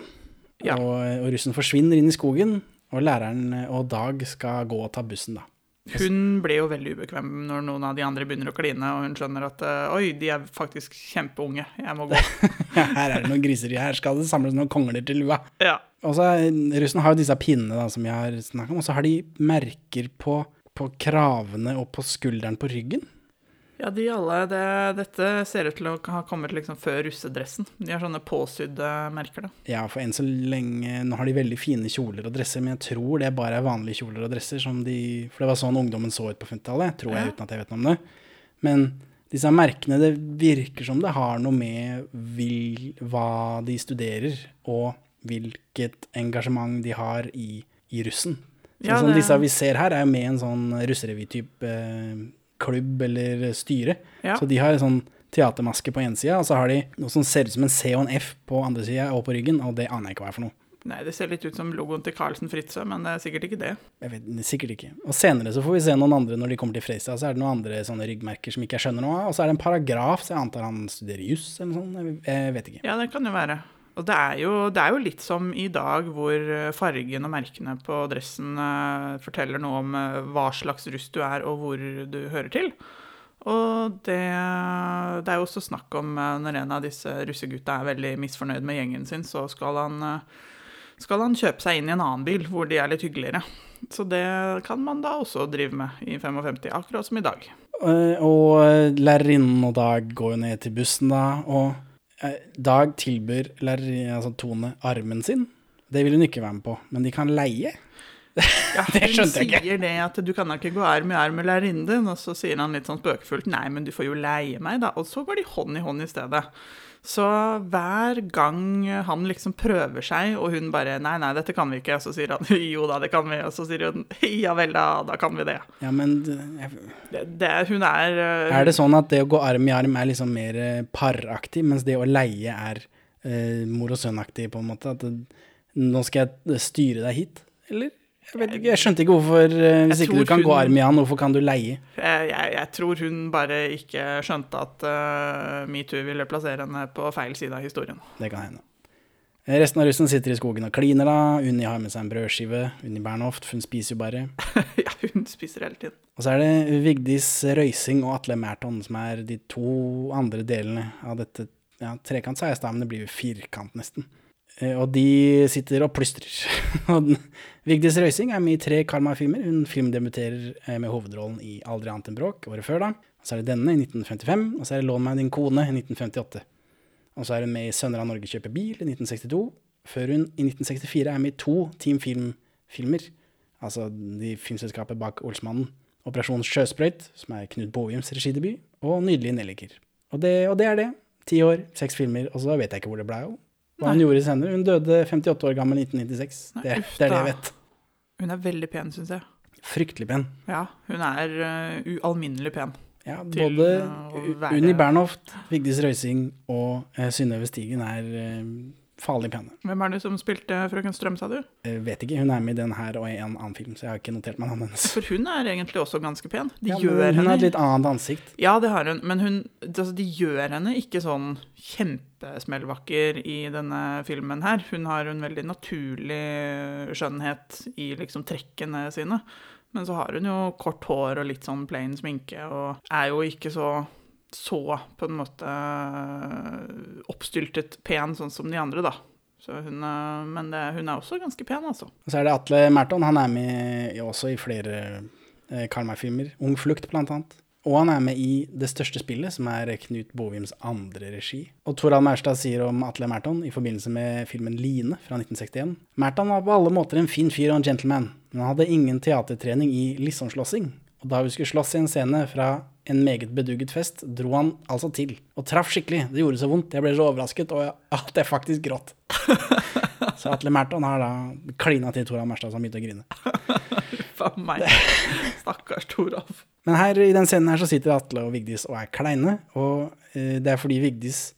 Ja. Og, og russen forsvinner inn i skogen, og læreren og Dag skal gå og ta bussen, da. Hun blir jo veldig ubekvem når noen av de andre begynner å kline, og hun skjønner at eh, oi, de er faktisk kjempeunge, jeg må gå. Her er det noen griseri, her skal det samles noen kongler til lua. Ja. Og så Russen har jo disse pinnene da, som vi har snakket om, og så har de merker på, på kravene og på skulderen på ryggen. Ja, de alle, det, dette ser ut til å ha kommet liksom før russedressen. De har sånne påsydde merker, da. Ja, for enn så lenge Nå har de veldig fine kjoler og dresser, men jeg tror det bare er vanlige kjoler og dresser som de For det var sånn ungdommen så ut på 50-tallet, tror jeg, Ja. uten at jeg vet noe om det. Men disse merkene, det virker som det har noe med vil, hva de studerer, og hvilket engasjement de har i, i russen. Sånn Ja, som disse vi ser her, er jo med en sånn russerevy-type eh, klubb eller styre. Ja. Så de har en sånn teatermaske på ene sida, og så har de noe som ser ut som en C og en F på andre sida og på ryggen, og det aner jeg ikke hva er for noe. Nei, det ser litt ut som logoen til Carlsen Fritzøe, men det er sikkert ikke det. Jeg vet Sikkert ikke. Og senere så får vi se noen andre når de kommer til Freistad, så er det noen andre sånne ryggmerker som ikke jeg skjønner noe av, og så er det en paragraf, så jeg antar han studerer juss eller noe sånt, jeg, jeg vet ikke. Ja, det kan jo være. Og det er jo, det er jo litt som i dag, hvor eh, fargen og merkene på dressen eh, forteller noe om eh, hva slags russ du er, og hvor du hører til. Og det, det er jo også snakk om når en av disse russegutta er veldig misfornøyd med gjengen sin, så skal han, skal han kjøpe seg inn i en annen bil hvor de er litt hyggeligere. Så det kan man da også drive med i 55, akkurat som i dag. Og lærerinnen og Dag går jo ned til bussen da, og Dag tilbyr lærer, altså Tone armen sin. Det vil hun ikke være med på, men de kan leie. Ja, Det skjønte jeg ikke. Hun sier det at du kan da ikke gå arm i arm med lærerinnen din, og så sier han litt sånn spøkefullt nei, men du får jo leie meg, da. Og så går de hånd i hånd i stedet. Så hver gang han liksom prøver seg, og hun bare nei, nei, dette kan vi ikke, så sier han jo da, det kan vi, og så sier hun ja vel da, da kan vi det. Ja, men jeg... det, det hun er uh... Er det sånn at det å gå arm i arm er liksom mer eh, paraktig, mens det å leie er uh, mor og sønn-aktig, på en måte? At det, nå skal jeg styre deg hit, eller? Jeg vet ikke, jeg skjønte ikke hvorfor, eh, hvis ikke du kan kan gå hun- arm i arm, hvorfor kan du leie? jeg, jeg, jeg tror hun bare ikke skjønte at uh, metoo ville plassere henne på feil side av historien. Det kan hende. Eh, Resten av russen sitter i skogen og kliner da, Unni har med seg en brødskive, Unni Bernhoft, hun spiser jo bare. ja, hun spiser hele tiden. Og så er det Vigdis Røysing og Atle Merton som er de to andre delene av dette ja, trekant, sa jeg i stad, men det blir jo firkant nesten. Eh, Og de sitter og plystrer. Vigdis Røysing er med i tre Kalmar-filmer. Hun filmdebuterer eh, med hovedrollen i Aldri annet enn bråk året før, da. Og så er det denne i 1955, og så er det Lån meg din kone i 1958. Og så er hun med i Sønner av Norge kjøper bil i 1962, før hun i 1964 er med i to Team Film-filmer. Altså de filmselskapet bak Olsmannen. Operasjon Sjøsprøyt, som er Knut Boviums regidebut, og Nydelige nelliker. Og det, og det er det. Ti år, seks filmer, og så vet jeg ikke hvor det ble av. Hva hun gjorde senere. Hun døde 58 år gammel i 1996. Det, det er det jeg vet. Hun er veldig pen, syns jeg. Fryktelig pen. Ja, hun er uh, ualminnelig pen. Ja, Til både uh, være- Unni Bernhoft, Vigdis Røysing og uh, Synnøve Stigen er eh, farlig pene. Hvem er det som spilte Frøken Strøm, sa du? Jeg vet ikke, hun er med i den her og i en annen film, så jeg har ikke notert meg navnet hennes. For hun er egentlig også ganske pen. De Ja, gjør hun henne har et litt annet ansikt. Ja, det har hun, men hun, altså, de gjør henne ikke sånn kjempesmellvakker i denne filmen her. Hun har en veldig naturlig skjønnhet i liksom trekkene sine. Men så har hun jo kort hår og litt sånn plain sminke, og er jo ikke så så på en måte oppstyltet pen sånn som de andre, da. Hun, eh, men det, hun er også ganske pen, altså. Og så er det Atle Merton. Han er med også i flere eh, Karl May-filmer. Ung flukt, blant annet. Og han er med i Det største spillet, som er Knut Bovims andre regi. Og Torald Maurstad sier om Atle Merton i forbindelse med filmen Line fra 1961. Merton var på alle måter en fin fyr og en gentleman, men han hadde ingen teatertrening i lisonslåssing. Og da vi skulle slåss i en scene fra en meget bedugget fest, dro han altså til. Og traff skikkelig. Det gjorde så vondt. Jeg ble så overrasket, og at jeg faktisk gråt. Så Atle Merton har da klina til Toralf Merstad, som begynte å grine. Faen meg. Stakkars Toralf. Men her i den scenen her så sitter Atle og Vigdis og er kleine, og eh, det er fordi Vigdis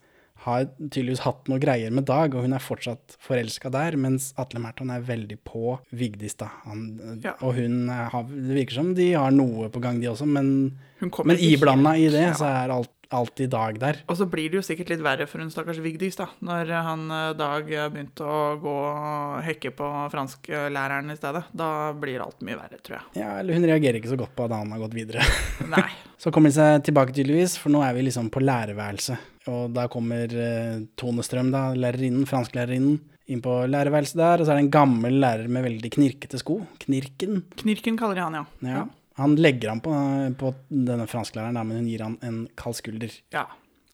har tydeligvis hatt noe greier med Dag, og hun er fortsatt forelska der, mens Atle Merton er veldig på Vigdis, da. Han, Ja. Og hun eh, har Det virker som de har noe på gang, de også, men, men iblanda i det, ja. så er alt, alltid Dag der. Og så blir det jo sikkert litt verre for hun stakkars Vigdis, da. Når han eh, Dag eh, begynte å gå og hekke på fransklæreren i stedet. Da blir alt mye verre, tror jeg. Ja, eller hun reagerer ikke så godt på at han har gått videre. Nei. Så kommer de seg tilbake tydeligvis, for nå er vi liksom på lærerværelset. Og da kommer eh, Tone Strøm, da, lærerinnen, fransklærerinnen, inn på lærerværelset der. Og så er det en gammel lærer med veldig knirkete sko. Knirken. Knirken kaller de han, ja. Ja. Han legger han på, på denne fransklæreren, men hun gir han en kald skulder. ja.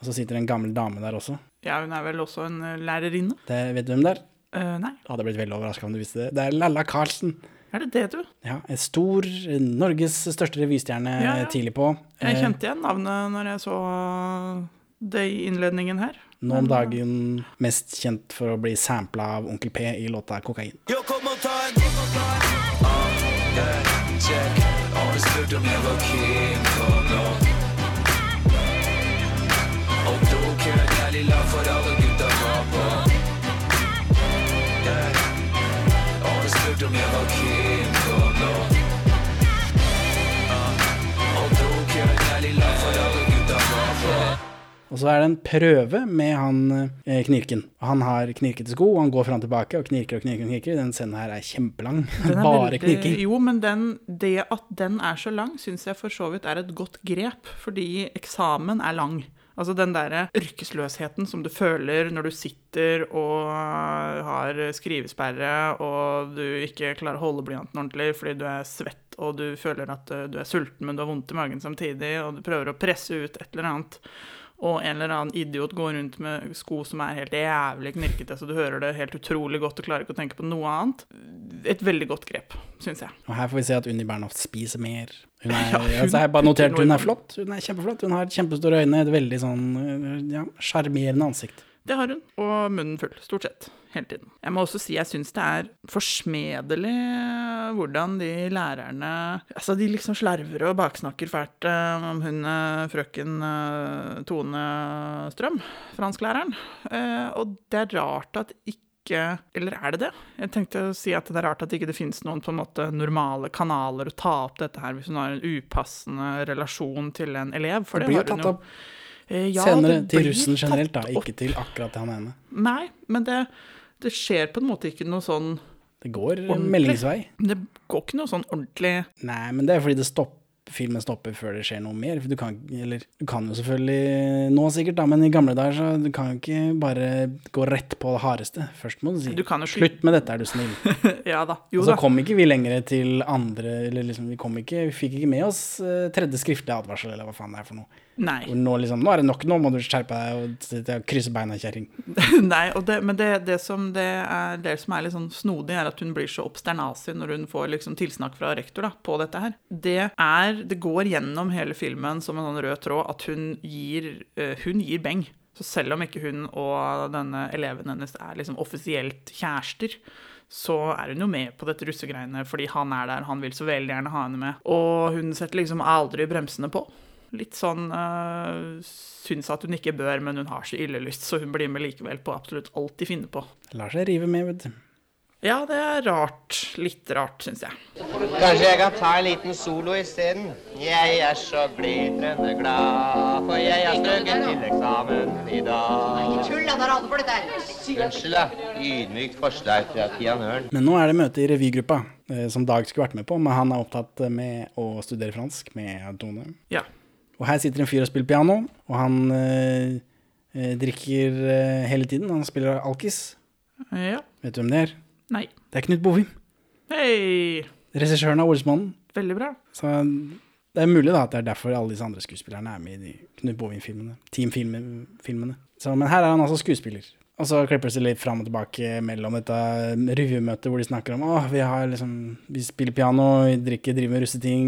Og så sitter det en gammel dame der også. Ja, hun er vel også en eh, lærerinne? Det, vet du hvem det er? Uh, nei, hadde blitt veldig overraska om du visste det. Det er Lalla Carlsen. er det det, du? Ja, en stor, eh, Norges største revystjerne Ja, ja. tidlig på. Jeg Eh, kjente igjen navnet når jeg så det i innledningen her. Nå om dagen mest kjent for å bli sampla av Onkel P i låta 'Kokain'. Yo, kom og ta en yeah, check. Har du spurt om jeg var keen for nå? Og for alle gutta var på. Yeah. Jeg var keen Og så er det en prøve med han eh, Knirken. Han har knirkete sko, og han går fram og tilbake og knirker og knirker. og knirker. Den scenen her er kjempelang. Er Bare veldig- knirking. Jo, men den, det at den er så lang, syns jeg for så vidt er et godt grep, fordi eksamen er lang. Altså den derre yrkesløsheten som du føler når du sitter og har skrivesperre, og du ikke klarer å holde blyanten ordentlig fordi du er svett og du føler at uh, du er sulten, men du har vondt i magen samtidig, og du prøver å presse ut et eller annet. Og en eller annen idiot går rundt med sko som er helt jævlig knirkete, så du hører det helt utrolig godt og klarer ikke å tenke på noe annet. Et veldig godt grep, syns jeg. Og her får vi se at Unni Bernhoft spiser mer. Hun er, Ja, hun altså, jeg har bare notert hun er flott. Hun er kjempeflott. Hun har kjempestore øyne, et veldig sånn sjarmerende ja, ansikt. Det har hun, og munnen full, stort sett, hele tiden. Jeg må også si jeg syns det er forsmedelig hvordan de lærerne Altså, de liksom slarver og baksnakker fælt eh, om hun eh, frøken eh, Tone Strøm, fransklæreren. Eh, og det er rart at ikke Eller er det det? Jeg tenkte å si at det er rart at ikke det finnes noen på en måte normale kanaler å ta opp dette her hvis hun har en upassende relasjon til en elev. For Det det, blir jo tatt opp Eh, ja, senere til russen generelt, da, ikke til akkurat han ene. Nei, men det, det skjer på en måte ikke noe sånn Det går Ordentlig. meldingsvei. Det går ikke noe sånn ordentlig Nei, men det er fordi det stopper filmen stopper før det skjer noe mer. For du kan, eller, du kan jo selvfølgelig nå sikkert, da, men i gamle dager så du kan jo ikke bare gå rett på det hardeste. Først må du si Du kan jo slutt med dette, er du snill. Ja da. Jo Og så da. kom ikke vi lenger til andre Eller liksom, vi kom ikke Vi fikk ikke med oss uh, tredje skriftlige advarsel, eller hva faen det er for noe. Nei. Hvor nå liksom Nå er det nok, nå må du skjerpe deg og krysse beina, kjerring. Nei og det, men det, det, som det, er, det som er litt sånn snodig, er at hun blir så obsternasig når hun får liksom tilsnakk fra rektor da, på dette her. Det er Det går gjennom hele filmen som en sånn rød tråd at hun gir, eh, hun gir beng. Så selv om ikke hun og denne eleven hennes er liksom offisielt kjærester, så er hun jo med på dette russegreiene fordi han er der, han vil så veldig gjerne ha henne med. Og hun setter liksom aldri bremsene på. Litt sånn uh, Syns at hun ikke bør, men hun har så ille lyst, så hun blir med likevel på absolutt alt de finner på. Lar seg rive med, vet du. Ja, det er rart. Litt rart, syns jeg. Kanskje jeg kan ta en liten solo isteden? Jeg er så glitrende glad, for jeg har strøket til eksamen i dag. Tull, da, der alle for dette her. Unnskyld, da. Ydmykt forslag fra pianøren. Men nå er det møte i revygruppa, eh, som Dag skulle vært med på, men han er opptatt med å studere fransk med Tone. Ja. Og her sitter en fyr og spiller piano, og han eh, eh, drikker eh, hele tiden. Han spiller alkis. Ja. Vet du hvem det er? Nei. Det er Knut Bovim. Hei! Regissøren av Olsmannen. Veldig bra. Så det er mulig da at det er derfor alle disse andre skuespillerne er med i de Knut Bovim-filmene. Team-filmene. Men her er han altså skuespiller. Og så klippes det litt fram og tilbake mellom dette revymøtet hvor de snakker om at vi liksom Vi spiller piano, vi drikker, driver med russeting,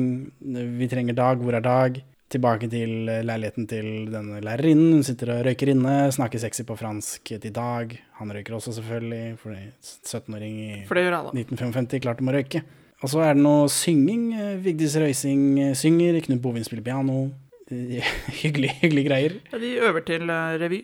vi trenger Dag, hvor er Dag? Tilbake til leiligheten til denne lærerinnen. Hun sitter og røyker inne, snakker sexy på fransk til Dag. Han røyker også, selvfølgelig, fordi 17-åring i For det gjør alle. 1955 klarte de å røyke. Og så er det noe synging. Eh, Vigdis Røising eh, synger, Knut Bovin spiller piano. Hyggelig, Hyggelig, greier. Ja, de øver til eh, revy.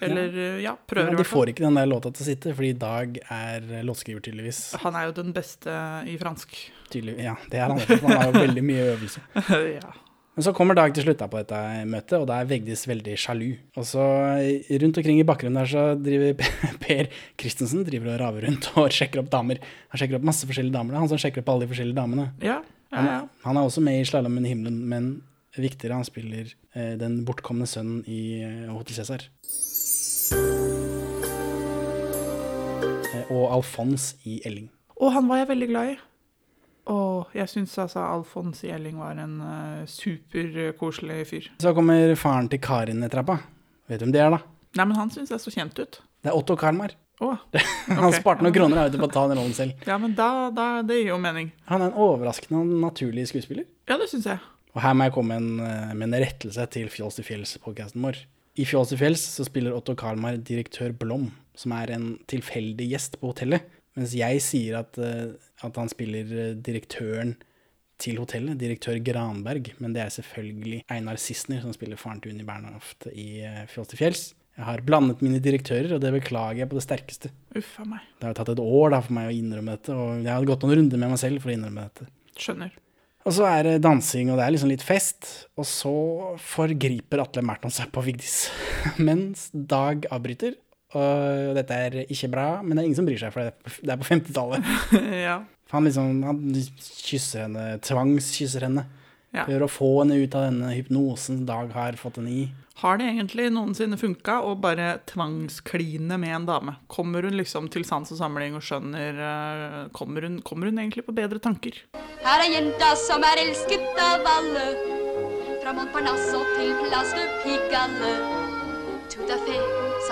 Eller ja, ja, prøver i de hvert fall. får ikke den der låta til å sitte, fordi Dag er eh, låtskriver, tydeligvis. Han er jo den beste i fransk. Tydelig, ja, det er han. Han har jo veldig mye øvelse. ja. Men så kommer Dag til slutt på dette møtet, og da er Vegdis veldig sjalu. Og så eh, rundt omkring i bakgrunnen der så driver Per Christensen driver og raver rundt og sjekker opp damer. Han sjekker opp masse forskjellige damer. Det er han som sjekker opp alle de forskjellige damene. Ja, ja, ja. han er også med i 'Slalåmen i himmelen', men viktigere, han spiller eh, den bortkomne sønnen i eh, Hotel Cæsar. Eh, og Alfons i Elling. Og han var jeg veldig glad i. Og jeg syns altså Alfons i Elling var en uh, superkoselig fyr. Så kommer faren til Karin i trappa. Vet du hvem det er, da? Nei, men han syns jeg så kjent ut. Det er Otto Karlmar. okay. Han sparte noen kroner ute på å ta den rollen selv. Ja, men da, da Det gir jo mening. Han er en overraskende naturlig skuespiller. Ja, det syns jeg. Og her må jeg komme med en, eh, med en rettelse til Fjols til fjells-podkasten vår. I Fjols til fjells så spiller Otto Karlmar direktør Blom, som er en tilfeldig gjest på hotellet. Mens jeg sier at, eh, at han spiller eh, direktøren til hotellet, direktør Granberg. Men det er selvfølgelig Einar Sissener som spiller faren til Unni Bernhoft i eh, Fjols til fjells. Jeg har blandet mine direktører, og det beklager jeg på det sterkeste. Uff a meg. Det har jo tatt et år da, for meg å innrømme dette, og jeg hadde gått noen runder med meg selv for å innrømme dette. Skjønner. Og så er det dansing, og det er liksom litt fest. Og så forgriper Atle Merton seg på Vigdis. Mens Dag avbryter. Og dette er ikke bra, men det er ingen som bryr seg, for det er på- det er på 50-tallet. ja. Han liksom, han kysser henne, tvangskysser henne. Ja. For å få henne ut av denne hypnosen Dag har fått henne i. Har det egentlig noensinne funka å bare tvangskline med en dame? Kommer hun liksom til sans og samling og skjønner eh, kommer, hun, kommer hun egentlig på bedre tanker? Her er jenta som er elsket av alle. Fra Montparnasse og til Place de Pigalle. Tout à fait,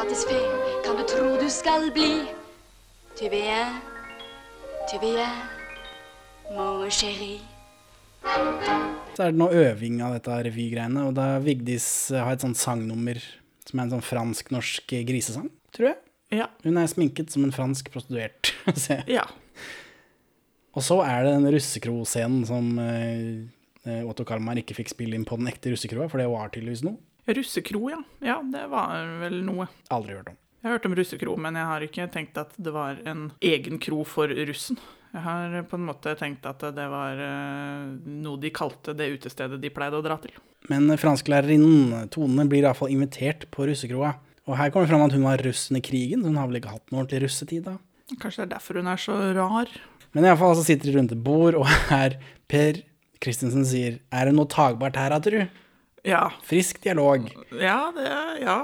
satisfait, kan du tro du skal bli. Tu viens, tu viens, mon chéri. Så er det noe øving av dette revygreiene, og da Vigdis har et sånt sangnummer som er en sånn fransk-norsk grisesang, tror jeg. Ja. Hun er sminket som en fransk prostituert. Ja. Og så er det den russekro-scenen som eh, eh, Otto Kalmar ikke fikk spille inn på den ekte russekroa, for det var tydeligvis noe. Russekro, ja. Ja, det var vel noe. Aldri hørt om. Jeg har hørt om russekro, men jeg har ikke tenkt at det var en egen kro for russen. Jeg har på en måte tenkt at det var eh, noe de kalte det utestedet de pleide å dra til. Men fransklærerinnen Tone blir iallfall invitert på russekroa. Og her kommer det fram at hun var russ under krigen, så hun har vel ikke hatt noe ordentlig russetid da. Kanskje det er derfor hun er så rar. Men iallfall så sitter de rundt et bord, og her Per Christensen sier Er det noe tagbart her, da, tru? Ja. Frisk dialog. Ja, det, ja.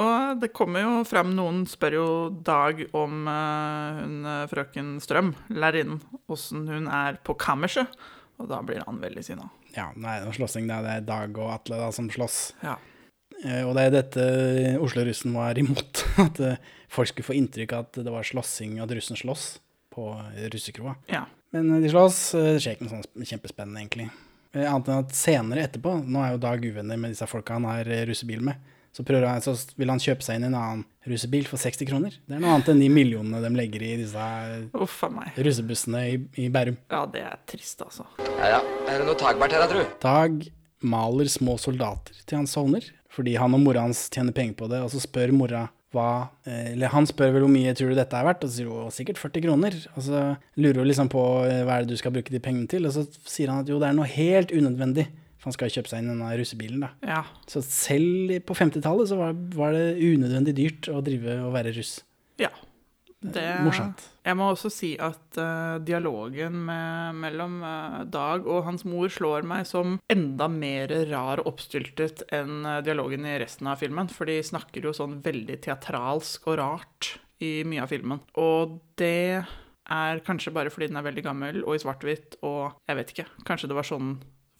Og det kommer jo frem Noen spør jo Dag om uh, hun eh, frøken Strøm, lærerinnen, åssen hun er på kammerset. Og da blir han veldig sinna. Ja, nei, det er slåssing. Det er- Dag og Atle da, som slåss. Ja. Uh, Og det er dette Oslo-russen var imot. At uh, folk skulle få inntrykk av at det var slåssing, at russen slåss på russekroa. Ja. Men de slåss. Det skjer ikke noe sånn kjempespennende, egentlig. Eh, Annet enn at senere etterpå, nå er jo Dag uvenner med disse folka han har eh, russebil med, så, han, så vil han kjøpe seg inn i en annen russebil for 60 kroner. Det er noe annet enn de millionene de legger i disse eh, Uff meg. russebussene i, i Bærum. Ja, det er trist, altså. Ja, ja. Er det noe tagbart her, da, tru? Dag maler små soldater til han sovner, fordi han og mora hans tjener penger på det, og så spør mora hva eh, Eller han spør vel hvor mye tror du dette er verdt, og så sier hun sikkert 40 kroner. Og så lurer hun liksom på eh, hva er det du skal bruke de pengene til, og så sier han at jo, det er noe helt unødvendig. For han skal kjøpe seg inn denne russebilen, da. Ja. Så selv på 50-tallet så var, var det unødvendig dyrt å drive og være russ. Ja. Det, Morsomt. Jeg må også si at uh, dialogen med, mellom uh, Dag og hans mor slår meg som enda mer rar og oppstyltet enn uh, dialogen i resten av filmen. For de snakker jo sånn veldig teatralsk og rart i mye av filmen. Og det er kanskje bare fordi den er veldig gammel og i svart-hvitt, og jeg vet ikke, kanskje det var sånn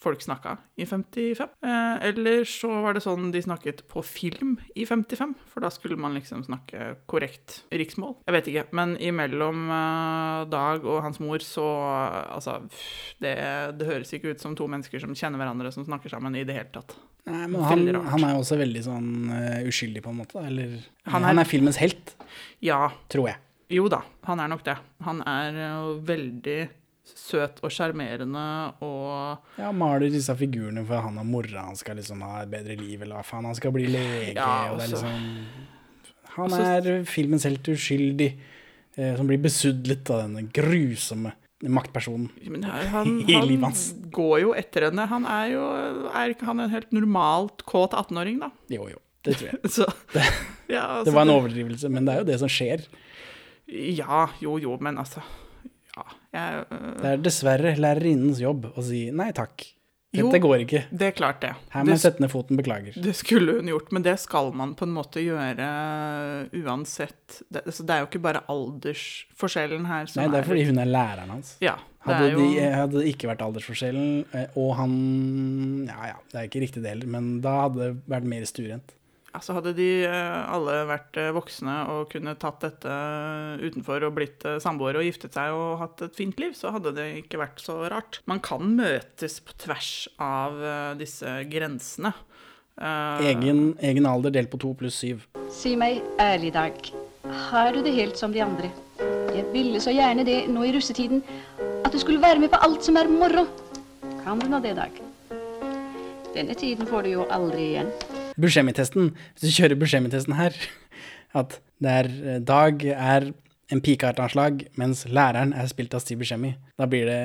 folk snakka i 55. Eh, eller så var det sånn de snakket på film i 55, for da skulle man liksom snakke korrekt riksmål. Jeg vet ikke, men imellom eh, Dag og hans mor så Altså, det, det høres ikke ut som to mennesker som kjenner hverandre, som snakker sammen i det hele tatt. Nei, men han, han er jo også veldig sånn uh, uskyldig, på en måte. Eller Han han er- er, filmens helt, Ja, tror jeg. jo da, han er nok det. Han er jo veldig søt og sjarmerende og Ja, maler disse figurene for han og mora han skal liksom ha et bedre liv, eller hva faen, han skal bli lege, Ja, og det er liksom Han er filmens helt uskyldig, eh, som blir besudlet av denne grusomme maktpersonen. Men her, han, I livet han går jo etter henne. Han er jo Er ikke han en helt normalt kåt 18-åring, da? Jo, jo, det tror jeg. Så, ja, altså, Det var en overdrivelse, men det er jo det som skjer. Ja, jo, jo, men altså Ja, jeg øh, Det er dessverre lærerinnens jobb å si nei takk, Jo. dette går ikke. Det er klart, det. Her må jeg sette ned foten, beklager. det skulle hun gjort, men det skal man på en måte gjøre uansett. Det, altså, det er jo ikke bare aldersforskjellen her som Nei, det er fordi hun er læreren hans. Ja. Det Hadde, er jo de, hadde det ikke vært aldersforskjellen, eh, og han Ja ja, det er ikke riktig det heller, men da hadde det vært mer stuerent. Altså Hadde de eh, alle vært eh, voksne og kunne tatt dette utenfor og blitt eh, samboere og giftet seg og hatt et fint liv, så hadde det ikke vært så rart. Man kan møtes på tvers av eh, disse grensene. Eh, Egen, egen alder delt på to pluss syv. Si meg ærlig, Dag. Har du det helt som de andre? Jeg ville så gjerne det nå i russetiden, at du skulle være med på alt som er moro. Kan du nå det, Dag? Denne tiden får du jo aldri igjen. Buscemi-testen, hvis du kjører Buscemi-testen her, at det er eh, Dag er en pikeartanslag, mens læreren er spilt av Steve Buscemi, da blir det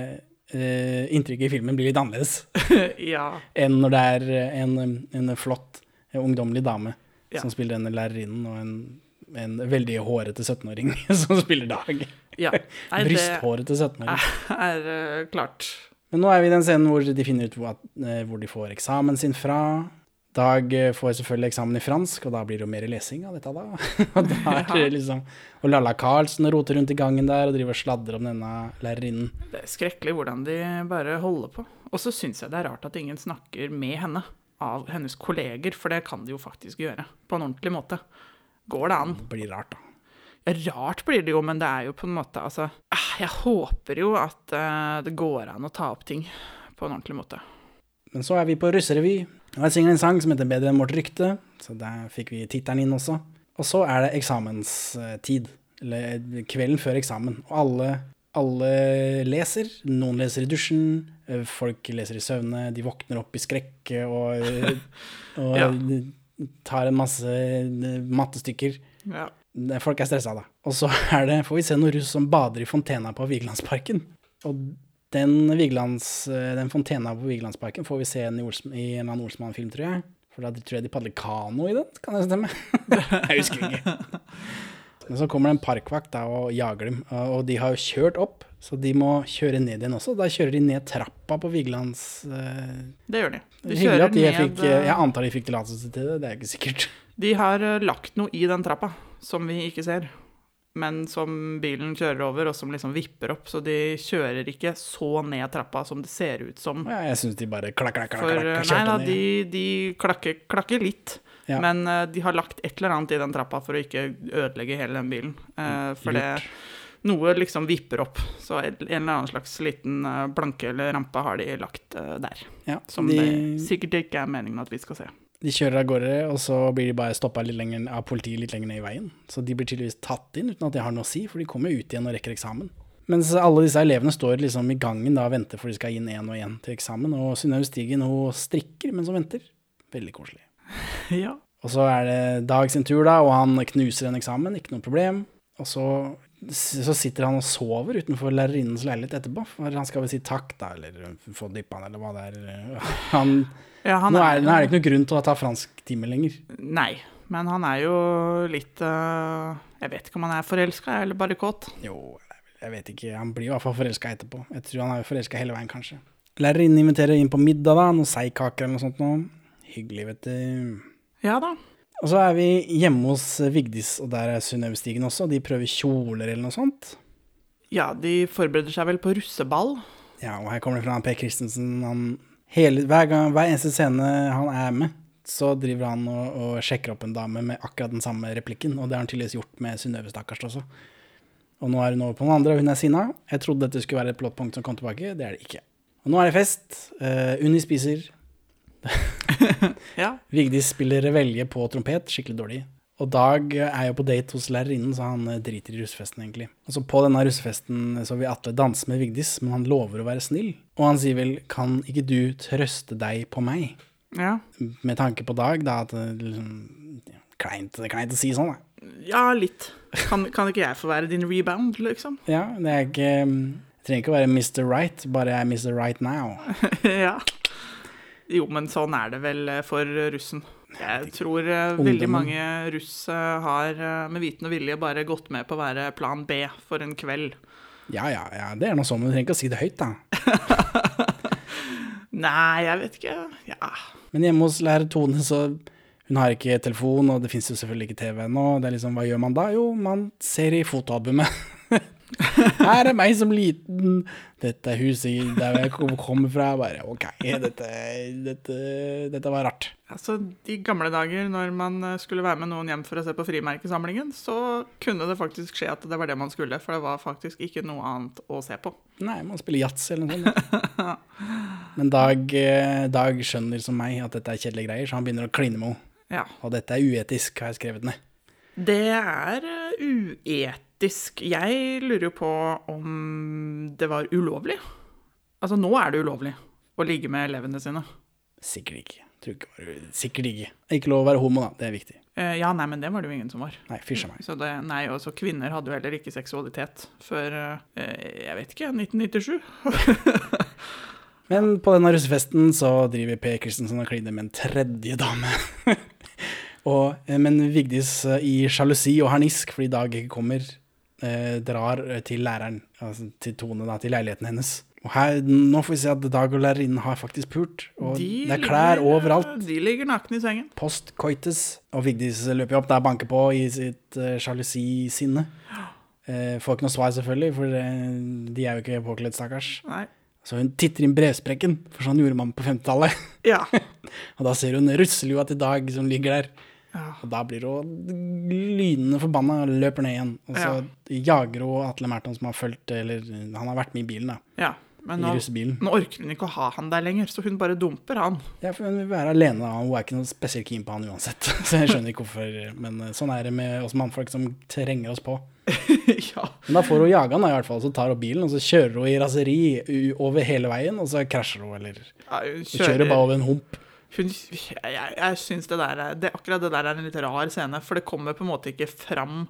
uh, Inntrykket i filmen blir litt annerledes ja. enn når det er eh, en, en flott, ungdommelig dame Ja. som spiller denne lærerinnen, og en, en veldig hårete 17-åring som spiller Dag. ja. Det Brysthårete 17-åring. er eh, klart. Men nå er vi i den scenen hvor de finner ut hvor, hvor de får eksamen sin fra. Dag får får selvfølgelig eksamen i fransk, og da blir det jo mer lesing av dette, da. og da er det liksom Og Lalla Karlsen roter rundt i gangen der og driver og sladrer om denne lærerinnen. Det er skrekkelig hvordan de bare holder på. Og så syns jeg det er rart at ingen snakker med henne, av hennes kolleger, for det kan de jo faktisk gjøre, på en ordentlig måte. Går det an? Det blir rart, da. Rart blir det jo, men det er jo på en måte Altså, ah, jeg håper jo at eh, det går an å ta opp ting på en ordentlig måte. Men så er vi på russerevy, og jeg synger en sang som heter Bedre enn vårt rykte, så der fikk vi tittelen inn også. Og så er det eksamenstid, eller kvelden før eksamen, og alle, alle leser. Noen leser i dusjen, eh, folk leser i søvne, de våkner opp i skrekk og, og Ja. tar en masse eh, mattestykker. Ja. Folk er stressa, da. Og så er det, får vi se noen russ som bader i fontena på Vigelandsparken. Og den, Vigelands, eh, den fontena på Vigelandsparken får vi se i, Olsm, i en annen Olsmann-film, tror jeg. For da tror jeg de padler kano i den, kan det stemme? jeg husker ikke. Men så kommer det en parkvakt da, og jager dem, og de har jo kjørt opp, så de må kjøre ned igjen også. Da kjører de ned trappa på Vigelands uh... Det gjør de. De Hyggelig at de ned fikk eh, Jeg antar de fikk tillatelse til det, det er ikke sikkert. De har lagt noe i den trappa som vi ikke ser, men som bilen kjører over, og som liksom vipper opp. Så de kjører ikke så ned trappa som det ser ut som. Ja, jeg syns de bare klakk, klakk, klakk, For klakk, eh, nei kjørte da, ned. de, de klakker, klakker litt. Ja. Men uh, de har lagt et eller annet i den trappa for å ikke ødelegge hele den bilen. Uh, for det noe liksom vipper opp. Så en eller annen slags liten eh, planke eller rampe har de lagt uh, der. Ja, Som de, det sikkert ikke er meningen at vi skal se. De kjører av gårde, og så blir de bare stoppa av politiet litt lenger ned i veien. Så de blir tydeligvis tatt inn uten at det har noe å si, for de kommer ut igjen og rekker eksamen. Mens alle disse elevene står liksom i gangen da og venter for de skal inn én og én til eksamen. Og Synnøve Stigen hun strikker mens hun venter. Veldig koselig. Ja. Og så er det Dag sin tur, da, og han knuser en eksamen, ikke noe problem. Og så, så sitter han og sover utenfor lærerinnens leilighet etterpå, for han skal vel si takk, da, eller få dyppa han, eller hva det er. Han, Ja, han nå, er, nå er det ikke noe grunn til å ta fransktime lenger. Nei, Men han er jo litt uh, Jeg vet ikke om han er forelska eller bare kåt. Jo, jeg vet ikke. Han blir i hvert fall forelska etterpå. Jeg tror han er forelska hele veien, kanskje. Lærerinnen inviterer inn på middag, da. Noen seigkaker eller noe sånt noe. Hyggelig, vet du. Ja da. Og så er vi hjemme hos Vigdis, og der er Synnøve Stigen også. De prøver kjoler eller noe sånt. Ja, de forbereder seg vel på russeball. Ja, og her kommer det fra Per Christensen. Han, hele, hver, gang, hver eneste scene han er med, så driver han og, og sjekker opp en dame med akkurat den samme replikken. Og det har han tydeligvis gjort med Synnøve, stakkars også. Og nå er hun over på den andre, og hun er sinna. Jeg trodde dette skulle være et plottpunkt som kom tilbake. Det er det ikke. Og nå er det fest. Uh, Unni spiser. Ja. Vigdis spiller revelje på trompet, skikkelig dårlig. Og Dag er jo på date hos lærerinnen, så han eh, driter i russefesten, egentlig. Og så På denne russefesten så vil Atle danse med Vigdis, men han lover å være snill. Og han sier vel 'kan ikke du trøste deg på meg'? Ja, Med tanke på Dag, da, at liksom kleint, kleint å si sånn, da. ja litt. Kan, kan ikke jeg få være din rebound, liksom? Ja, det er ikke Jeg trenger ikke å være Mr. Right, bare jeg er Mr. Right now. ja. Jo, men sånn er det vel eh, for russen. Jeg tror Ungdom. veldig mange russ eh, har eh, med viten og vilje bare gått med på å være plan B for en kveld. Ja, ja, ja, det er noe sånn, men du trenger ikke å si det høyt, da. Nei, jeg vet ikke. Ja. Men hjemme hos lærer Tone, så hun har ikke telefon, og det fins jo selvfølgelig ikke TV ennå. Det er liksom, hva gjør man da? Jo, man ser i fotoalbumet. Her er meg som liten. Dette er huset der jeg kommer fra. Bare OK, dette, dette, dette var rart. Altså, De gamle dager når man eh, skulle være med noen hjem for å se på frimerkesamlingen, så kunne det faktisk skje at det var det man skulle, for det var faktisk ikke noe annet å se på. Nei, man spiller yatzy eller noe sånt. Men Dag, eh, Dag skjønner som meg at dette er kjedelige greier, så han begynner å kline med henne. Ja. Og dette er uetisk, har jeg skrevet ned. Det er eh, uetisk. Jeg lurer jo på om det var ulovlig. Altså, nå er det ulovlig å ligge med elevene sine. Sikkert ikke. Tror ikke var, sikkert ikke. Ikke lov å være homo, da. Det er viktig. Eh, ja, nei, men det var det jo ingen som var. Nei, fysj a meg. Så det, nei, også kvinner hadde jo heller ikke seksualitet før, eh, jeg vet ikke, 1997. Men på denne russefesten så driver Per Christensen og kliner med en tredje dame. og, eh, men Vigdis i sjalusi og harnisk fordi Dag ikke kommer, drar eh, til læreren, altså til Tone, da, til leiligheten hennes. Og her, nå får vi se at Dag og lærerinnen har faktisk pult. Og De det er klær ligger- overalt. De ligger nakne i sengen. Post coitus. Og Vigdis løper jo opp der og banker på i sitt uh, sjalusisinne. Eh, får ikke noe svar, selvfølgelig, for eh, de er jo ikke påkledd, stakkars. Nei. Så hun titter inn brevsprekken, for sånn gjorde man på 50-tallet. Ja. og da ser hun russelua til Dag som ligger der. Og da blir hun lynende forbanna og løper ned igjen. Og så jager hun Atle Merton, som har fulgt Eller han har vært med i bilen, da. ja. Men nå, nå orker hun ikke å ha han der lenger, så hun bare dumper han. Ja, for hun vil være alene, da. Hun er ikke noe spesielt keen på han uansett. Så jeg skjønner ikke hvorfor. Men eh, sånn er det med oss mannfolk som trenger oss på. ja. Men da får hun jaga han da, i hvert fall. Så tar hun bilen, og så kjører hun i raseri over hele veien, og så krasjer hun, eller Ja, hun Hun kjører bare over en hump. Hun, jeg jeg, syns det der er det, Akkurat det der er en litt rar scene, for det kommer på en måte ikke fram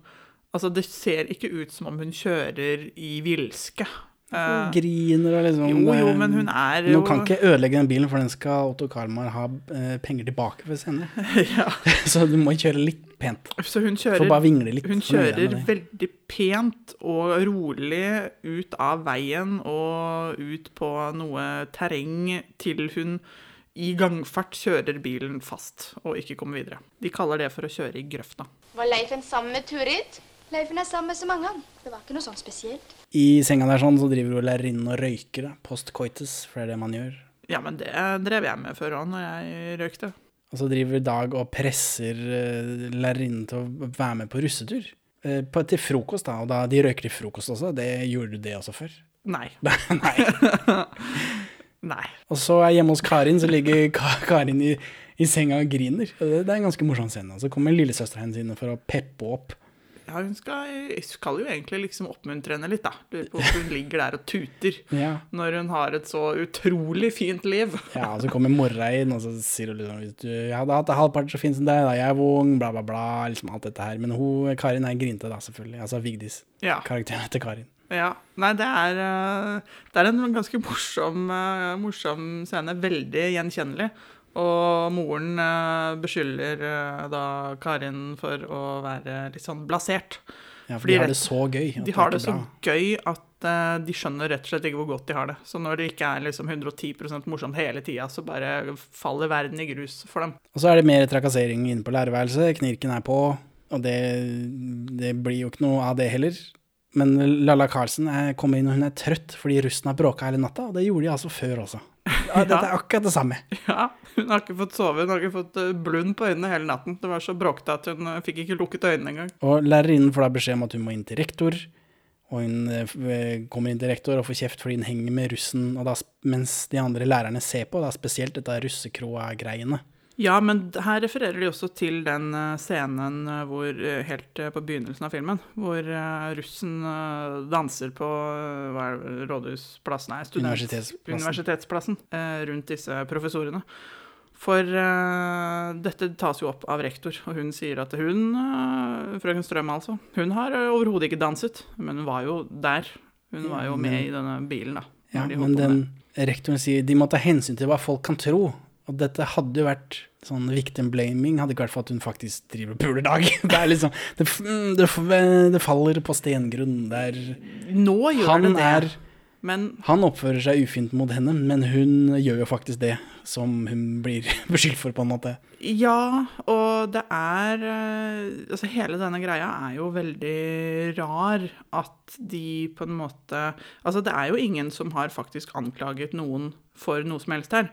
Altså, det ser ikke ut som om hun kjører i villske. Hun Eh, griner og liksom jo, jo, eh, men hun er Hun jo kan ikke ødelegge den bilen, for den skal Otto Karmar ha eh, penger tilbake for senere. ja. Så du må kjøre litt pent. Så hun kjører, Får bare vingle litt. hun kjører veldig pent og rolig ut av veien og ut på noe terreng til hun i gangfart kjører bilen fast og ikke kommer videre. De kaller det for å kjøre i grøfta. Var Leifen sammen med Turid? Leifen er sammen med så mange. han. Det var ikke noe sånn spesielt. I senga der sånn, så driver hun lærerinnen og røyker, da. Post coitus, for det er det man gjør. Ja, men det drev jeg med før òg, når jeg røykte. Og så driver Dag og presser uh, lærerinnen til å være med på russetur. Eh, på, til frokost, da. Og da de røyker til frokost også. Det gjorde du det også før? Nei. Nei. Nei. Og så er jeg hjemme hos Karin, så ligger Karin i, i senga og griner. Det, det er en ganske morsom scene. Og så kommer lillesøstera hennes inn for å peppe opp. Ja, hun skal, skal jo egentlig liksom oppmuntre henne litt, da. Lurer på hvorfor hun ligger der og tuter Ja. når hun har et så utrolig fint liv. Ja, og så kommer mora inn, og så sier hun liksom Hvis du hadde hatt det halvparten så fint som deg, da jeg er ung, bla, bla, bla. Liksom alt dette her. Men hun, Karin er grinte, da, selvfølgelig. Altså Vigdis. Ja. Karakteren til Karin. Ja. Nei, det er, eh, det er en ganske morsom, eh, morsom scene. Veldig gjenkjennelig. Og moren eh, beskylder da Karin for å være litt sånn blasert. Ja, for de har det så gøy. De har det det så gøy at de skjønner rett og slett ikke hvor godt de har det. Så når det ikke er liksom 110% morsomt hele tida, så bare faller verden i grus for dem. Og så er det mer trakassering inne på lærerværelset. Knirken er på, og det, det blir jo ikke noe av det heller. Men Lalla Carlsen er- kommer inn og hun er trøtt fordi russen har bråka hele natta, og det gjorde de altså før også. Ja, dette er akkurat det samme. Ja, Hun har ikke fått sove, hun har ikke fått eh, blund på øynene hele natten. Det var så bråkete at hun eh, fikk ikke lukket øynene engang. Og lærerinnen får da beskjed om at hun må inn til rektor, og hun eh, kommer inn til rektor og får kjeft fordi hun henger med russen, da, mens de andre lærerne ser på, da spesielt dette russekroa-greiene. Ja, men her refererer de også til den eh, scenen eh, hvor, eh, helt på begynnelsen av filmen, hvor russen danser på hva er det, Rådhusplassen, nei, student- Universitetsplassen. Universitetsplassen rundt disse professorene. For uh, dette tas jo opp av rektor, og hun sier at hun, uh, frøken Strøm altså, hun har overhodet ikke danset, men hun var jo der. Hun var jo med i denne bilen, da. Ja, de men den rektoren sier de må ta hensyn til hva folk kan tro. Og dette hadde jo vært sånn victim blaming, hadde ikke vært for at hun faktisk driver og puler dag. Det er liksom Det, mm, det, det faller på stengrunn. Det er Nå gjør Han det det. er Men Han oppfører seg ufint mot henne, men hun gjør jo faktisk det som hun blir beskyldt for, på en måte. Ja, og det er eh, Altså, hele denne greia er jo veldig rar. At de på en måte Altså, det er jo ingen som har faktisk anklaget noen for noe som helst her.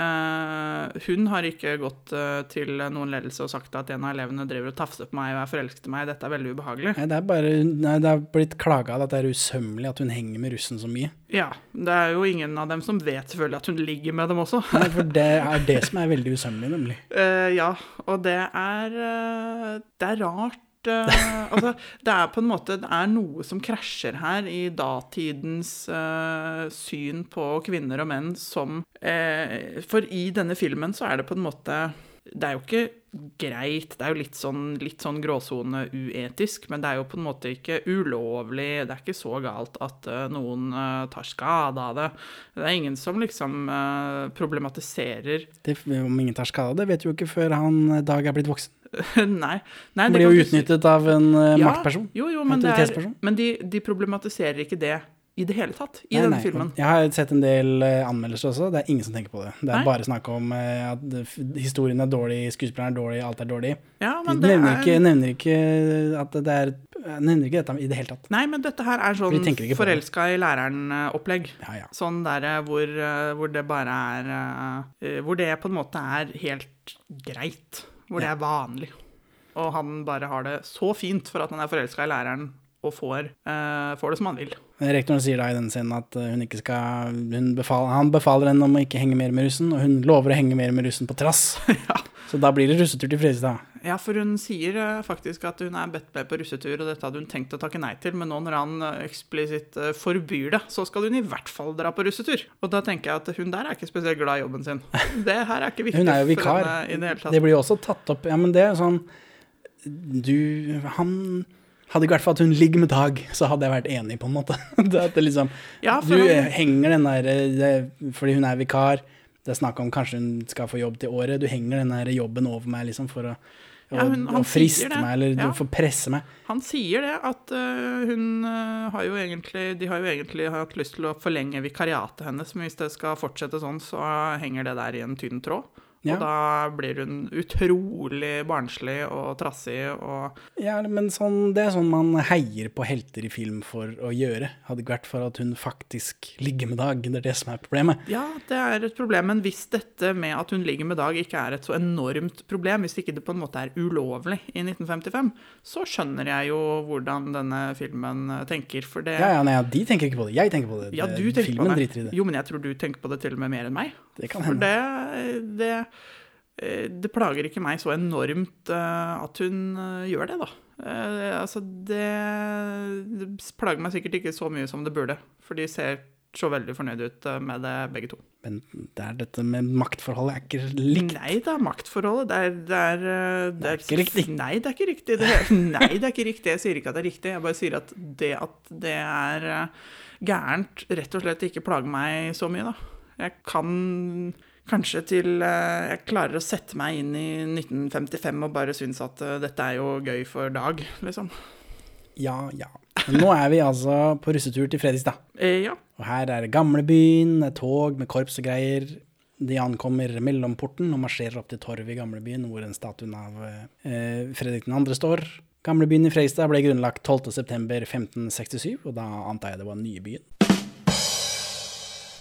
Eh, hun har ikke gått eh, til noen ledelse og sagt at en av elevene driver og tafser på meg og er forelsket i meg. Dette er veldig ubehagelig. Nei, det er bare nei, Det er blitt klaga at det er usømmelig at hun henger med russen så mye. Ja, det er jo ingen av dem som vet selvfølgelig at hun ligger med dem også. Nei, for det er det som er veldig usømmelig, nemlig. Uh, ja, og det er Det er rart. Eh, altså, det er på en måte Det er noe som krasjer her i datidens uh, syn på kvinner og menn som uh, For i denne filmen så er det på en måte Det er jo ikke greit, det er jo litt sånn, litt sånn gråsone uetisk, men det er jo på en måte ikke ulovlig, det er ikke så galt at noen tar skade av det. Det er ingen som liksom problematiserer Det, om ingen tar skade av det, vet vi jo ikke før han Dag er blitt voksen. Nei. nei det blir jo utnyttet av en eh, Ja, maktperson. Jo, jo, men, det er, men de, de problematiserer ikke det i det hele tatt i Nei, denne nei, filmen. Jeg har sett en del eh, anmeldelser også, det er ingen som tenker på det. Det er Nei. bare snakk om eh, at historien er dårlig, skuespilleren er dårlig, alt er dårlig. Ja, De nevner, er- ikke, nevner ikke at det er Nevner ikke dette i det hele tatt. Nei, men dette her er sånn forelska i læreren-opplegg. Ja, ja. Sånn der hvor, hvor det bare er Hvor det på en måte er helt greit. Hvor det er vanlig. Og han bare har det så fint for at han er forelska i læreren og får, uh, får det som han vil. Rektoren sier da i den scenen at eh, hun ikke skal hun befaler, Han befaler henne om å ikke henge mer med russen, og hun lover å henge mer med russen på trass. Så da blir det russetur til Fredrikstad. Ja, for hun sier eh, faktisk at hun er bedt med på russetur, og dette hadde hun tenkt å takke nei til, men nå når han eh, eksplisitt eh, forbyr det, så skal hun i hvert fall dra på russetur. Og da tenker jeg at hun der er ikke spesielt glad i jobben sin. Det her er ikke viktig Hun er jo for henne i det hele tatt. Det blir jo også tatt opp Ja, men det er sånn Du Han hadde ikke vært for at hun ligger med Dag, så hadde jeg vært enig, på en måte. Det at det liksom Ja, Du han- henger den der det, Fordi hun er vikar. Det er snakk om kanskje hun skal få jobb til året. Du henger den jobben over meg liksom for å, Ja, hun- å, friste meg, eller Ja. for å presse meg. Han sier det, at uh, hun øh, har jo egentlig De har jo egentlig hatt lyst til å forlenge vikariatet hennes, men hvis det skal fortsette sånn, så henger det der i en tynn tråd. Ja. Og da blir hun utrolig barnslig og trassig og Ja, men sånn, det er sånn man heier på helter i film for å gjøre. Hadde ikke vært for at hun faktisk ligger med Dag. Det er det som er problemet. Ja, det er et problem, men hvis dette med at hun ligger med Dag ikke er et så enormt problem, hvis ikke det på en måte er ulovlig i 1955, så skjønner jeg jo hvordan denne filmen eh, tenker, for det Ja, ja, nei, de tenker ikke på det. Jeg tenker på det. Ja, du tenker Filmen på det. driter i det. Jo, men jeg tror du tenker på det til og med mer enn meg. Det kan For det, det, eh, det plager ikke meg så enormt eh, at hun eh, gjør det, da. Altså, det, det plager meg sikkert ikke så mye som det burde, for de ser så veldig fornøyd ut med det, begge to. Men det er dette med maktforholdet er ikke likt. Nei, det er maktforholdet. Det er, det er, eh, det er ikke riktig. Nei, det er ikke riktig. Det, nei, det er ikke riktig. Jeg sier ikke at det er riktig. Jeg bare sier at det at det er gærent, rett og slett ikke plager meg så mye, da. Jeg kan Kanskje til eh, jeg klarer å sette meg inn i 1955 og bare synes at eh, dette er jo gøy for Dag, liksom. Ja, ja. Men nå er vi altså på russetur til Fredrikstad. Eh, ja. Og her er gamlebyen, tog med korps og greier. De ankommer mellomporten og marsjerer opp til torvet i gamlebyen, hvor en statuen av eh, Fredrik 2. står. Gamlebyen i Fredrikstad ble grunnlagt 12.9.1567, og da antar jeg det var nye byen.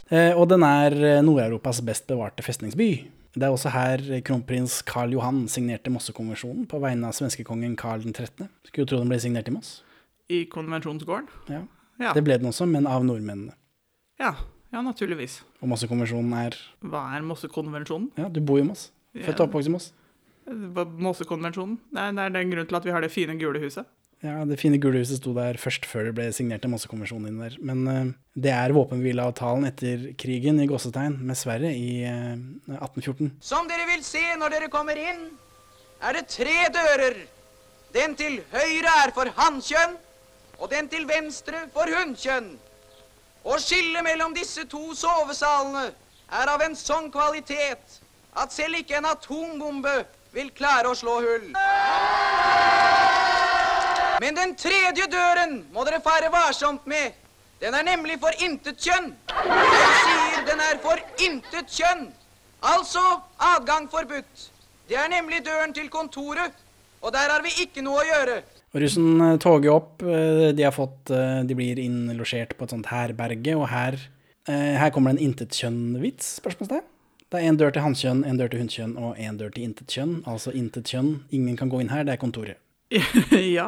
Og den er eh, Nord-Europas best bevarte festningsby. Det er også her kronprins Karl Johan signerte Mossekonvensjonen på vegne av svenskekongen Karl 13. Skulle jo tro den ble signert i Moss. I konvensjonsgården. Ja. Ja. Det ble den også, men av nordmennene. Ja, ja, naturligvis. Og Mossekonvensjonen er Hva er Mossekonvensjonen? Ja, du bor i Moss. Født og oppvokst i Moss. Mossekonvensjonen? Det er, det er den grunnen til at vi har det fine gule huset. Ja, det fine gule huset sto der først før det ble signert en massekonvensjon inn der. Men uh, det er våpenhvileavtalen etter krigen i Gåsetegn med Sverige i uh, 1814. Som dere vil se når dere kommer inn, er det tre dører. Den til høyre er for hannkjønn, og den til venstre for hunnkjønn. Å skille mellom disse to sovesalene er av en sånn kvalitet at selv ikke en atombombe vil klare å slå hull. Men den tredje døren må dere fare varsomt med. Den er nemlig for intet kjønn. Jeg sier den er for intet kjønn. Altså adgang forbudt. Det er nemlig døren til kontoret, og der har vi ikke noe å gjøre. Russen eh, toger opp. eh, De, har fått, eh, de blir innlosjert på et sånt herberge, og her, her kommer det en intetkjønn-vits? spørsmålstegn. Det er én dør til hannkjønn, én dør til hunnkjønn og én dør til intetkjønn. Altså intetkjønn. Ingen kan gå inn her, det er kontoret. ja,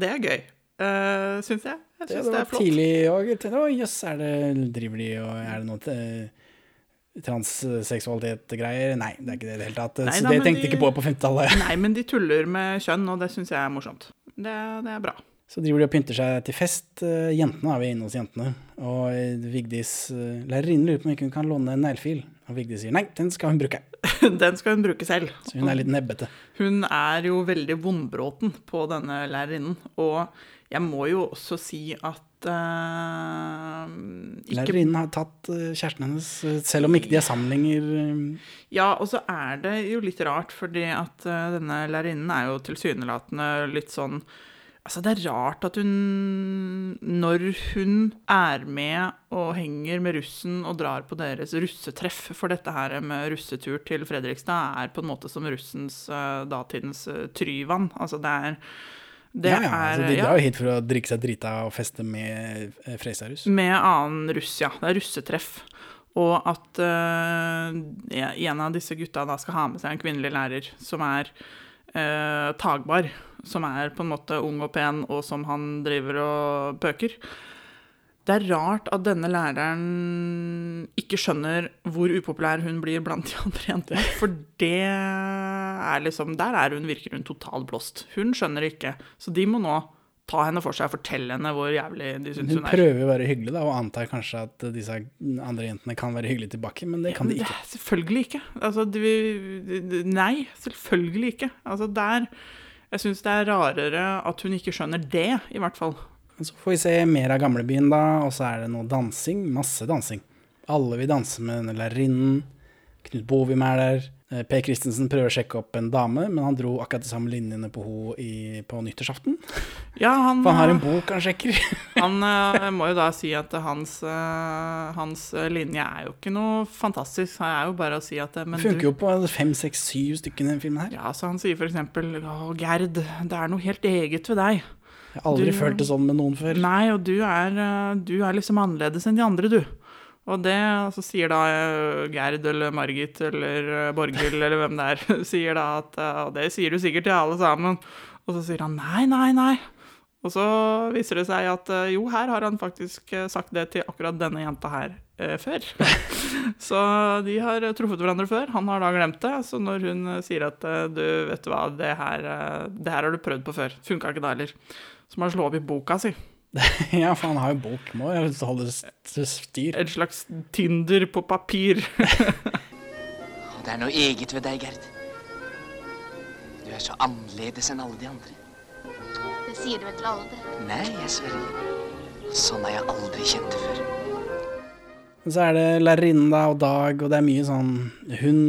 det er gøy, uh, syns jeg. Jeg Det, syns det det, er flott. tidlig og Å, jøss, er det driver de og er det noe eh, transseksualitet-greier? Nei, det er ikke det i det hele tatt. Nei Så da, det tenkte de- ikke på på 50-tallet. Nei, men de tuller med kjønn, og det syns jeg er morsomt. Det, det er bra. Så driver de og pynter seg til fest. Eh, Jentene er vi inne hos jentene. Og eh, Vigdis lærerinne lærerinnen lurer på om hun kan låne en neglefil. Og Vigdis sier nei, den skal hun bruke. Den skal hun bruke selv. Så hun er litt nebbete. Hun er jo veldig vondbråten på denne lærerinnen, og jeg må jo også si at uh, ikke Lærerinnen har tatt eh, kjæresten hennes, eh, selv om ikke de er eh, Ja, og så er det jo litt rart, fordi at denne lærerinnen er jo tilsynelatende litt sånn Altså, det er rart at hun Når hun er med og henger med russen og drar på deres russetreff For dette her med russetur til Fredrikstad er på en måte som russens eh, datidens uh, Tryvann. Altså, det er det ja, ja, er, altså, de drar jo hit for å drikke seg drita og feste med uh, Freistadruss. Med annen russ, ja. Det er russetreff. Og at uh, en av disse gutta da skal ha med seg en kvinnelig lærer som er uh, tagbar. Som er på en måte ung og pen, og som han driver og pøker. Det er rart at denne læreren ikke skjønner hvor upopulær hun blir blant de andre jentene. For det er liksom Der er hun, virker hun totalt blåst. Hun skjønner ikke. Så de må nå ta henne for seg og fortelle henne hvor jævlig de syns Hun hun er. prøver å være hyggelig da, og antar kanskje at disse andre jentene kan være hyggelige tilbake, men det kan de Men ikke. det- Selvfølgelig ikke. Altså, de, nei, selvfølgelig ikke. Altså, der Jeg syns det er rarere at hun ikke skjønner det, i hvert fall. Så får vi se mer av gamlebyen, da, og så er det noe dansing. Masse dansing. Alle vil danse med denne lærerinnen. Knut Bovim er der. Eh, Per Christensen prøver å sjekke opp en dame, men han dro akkurat de samme linjene på henne på nyttårsaften. Ja, han, For han har en bok han sjekker. han eh, må jo da si at hans, eh, hans linje er jo ikke noe fantastisk. Han er jo bare å si at eh, men Det funker du, jo på fem, seks, syv stykker i den filmen her. Ja, så han sier eksempel Å, Gerd, det er noe helt eget ved deg. Jeg har aldri Du- følt det sånn med noen før. Nei, og du er, eh, du er liksom annerledes enn de andre, du. Og det så sier da eh, Gerd eller Margit eller eh, Borghild eller hvem det er, sier da at eh, Og det sier du sikkert til alle sammen. Og så sier han nei, nei, nei. Og så viser det seg at jo, her har han faktisk sagt det til akkurat denne jenta her eh, før. så de har truffet hverandre før. Han har da glemt det. Så når hun sier at du, vet du hva, det her, det her har du prøvd på før. Funka ikke da heller. Så må han slå opp i boka si. ja, for han har jo bok. Må jo holde styr. En slags Tinder på papir. Det er noe eget ved deg, Gerd. Du er så annerledes enn alle de andre. Det sier du vel til alle, det. Nei, jeg sverger. Sånn har jeg aldri kjent det før. Så er det lærerinnen og Dag, og det er mye sånn Hun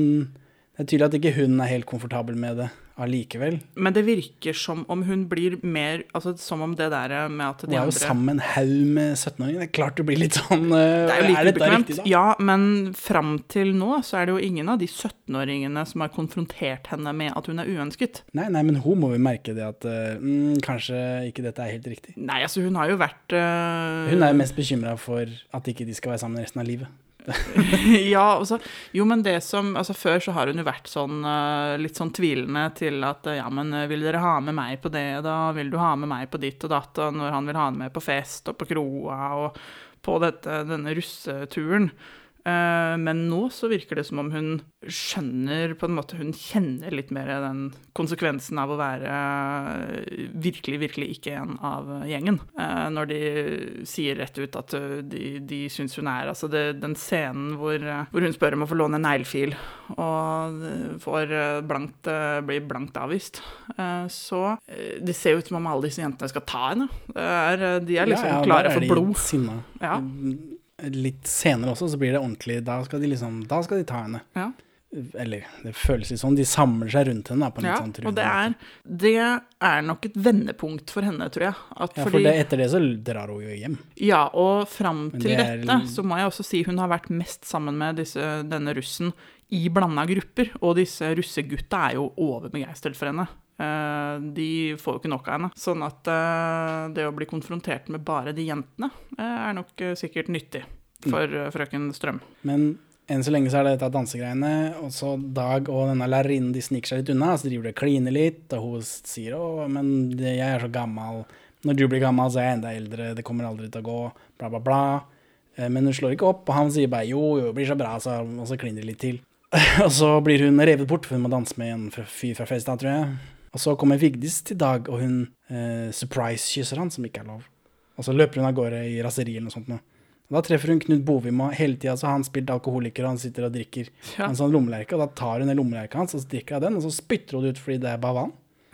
Det er tydelig at ikke hun er helt komfortabel med det allikevel. Men det virker som om hun blir mer Altså som om det der med at Hun de er jo andre sammen haug med 17-åringer. Det er klart det blir litt sånn eh, Det er jo litt dette ubekvemt. riktig, da? Ja, men fram til nå så er det jo ingen av de 17-åringene som har konfrontert henne med at hun er uønsket. Nei, nei, men hun må jo merke det at eh, mm, kanskje ikke dette er helt riktig. Nei, altså hun har jo vært uh... Hun er jo mest bekymra for at ikke de skal være sammen resten av livet. ja, altså, jo, men det som Altså, før så har hun jo vært sånn øh, litt sånn tvilende til at øh, ja, men øh, vil dere ha med meg på det, da? Vil du ha med meg på ditt og datt? Når han vil ha henne med på fest og på kroa og på dette, denne russeturen. Eh, men nå så virker det som om hun skjønner på en måte Hun kjenner litt mer den konsekvensen av å være eh, virkelig, virkelig ikke en av gjengen. Eh, Når de sier rett ut at de, de syns hun er Altså det, den scenen hvor, hvor hun spør om å få låne en neglefil, og får blankt, blir blankt avvist, så Det ser ut som om alle disse jentene skal ta henne. Er, de er liksom Ja, ja, klare for blod. Sinne. Ja. Litt senere også så blir det ordentlig. Da skal de liksom Da skal de ta henne. Ja. Eller det føles litt sånn. De samler seg rundt henne da, Ja, sånn og det er, det er nok et vendepunkt for henne, tror jeg. At Ja, for det, etter det så drar hun jo hjem. ja, og fram til det er- dette så må jeg også si hun har vært mest sammen med disse, denne russen i blanda grupper. Og disse russegutta er jo overbegeistret for henne. Eh, de får jo ikke nok av henne. Sånn at eh, det å bli konfrontert med bare de jentene eh, er nok sikkert nyttig for frøken Strøm. Men enn så lenge så er det dette dansegreiene, og så Dag og denne lærerinnen de sniker seg litt unna, så driver de og kliner litt, og hun sier 'Å, men jeg er så gammel'. Når du blir gammel, så er jeg enda eldre, det kommer aldri til å gå, bla, bla, bla. Men hun slår ikke opp, og han sier bare 'jo, jo, det blir så bra', så, og så kliner de litt til. og så blir hun revet bort, for hun må danse med en fyr fra festa, tror jeg. Og så kommer Vigdis til Dag, og hun eh, surprise-kysser han, som ikke er lov. Og så løper hun av gårde i raseri eller noe sånt Nå. Og Da treffer hun Knut Bovim, og hele tida så har han spilt alkoholiker, og han sitter og drikker Ja. en sånn lommelerke, og da tar hun den lommelerka hans, og så drikker hun den, og så spytter hun det ut fordi det er bare vann.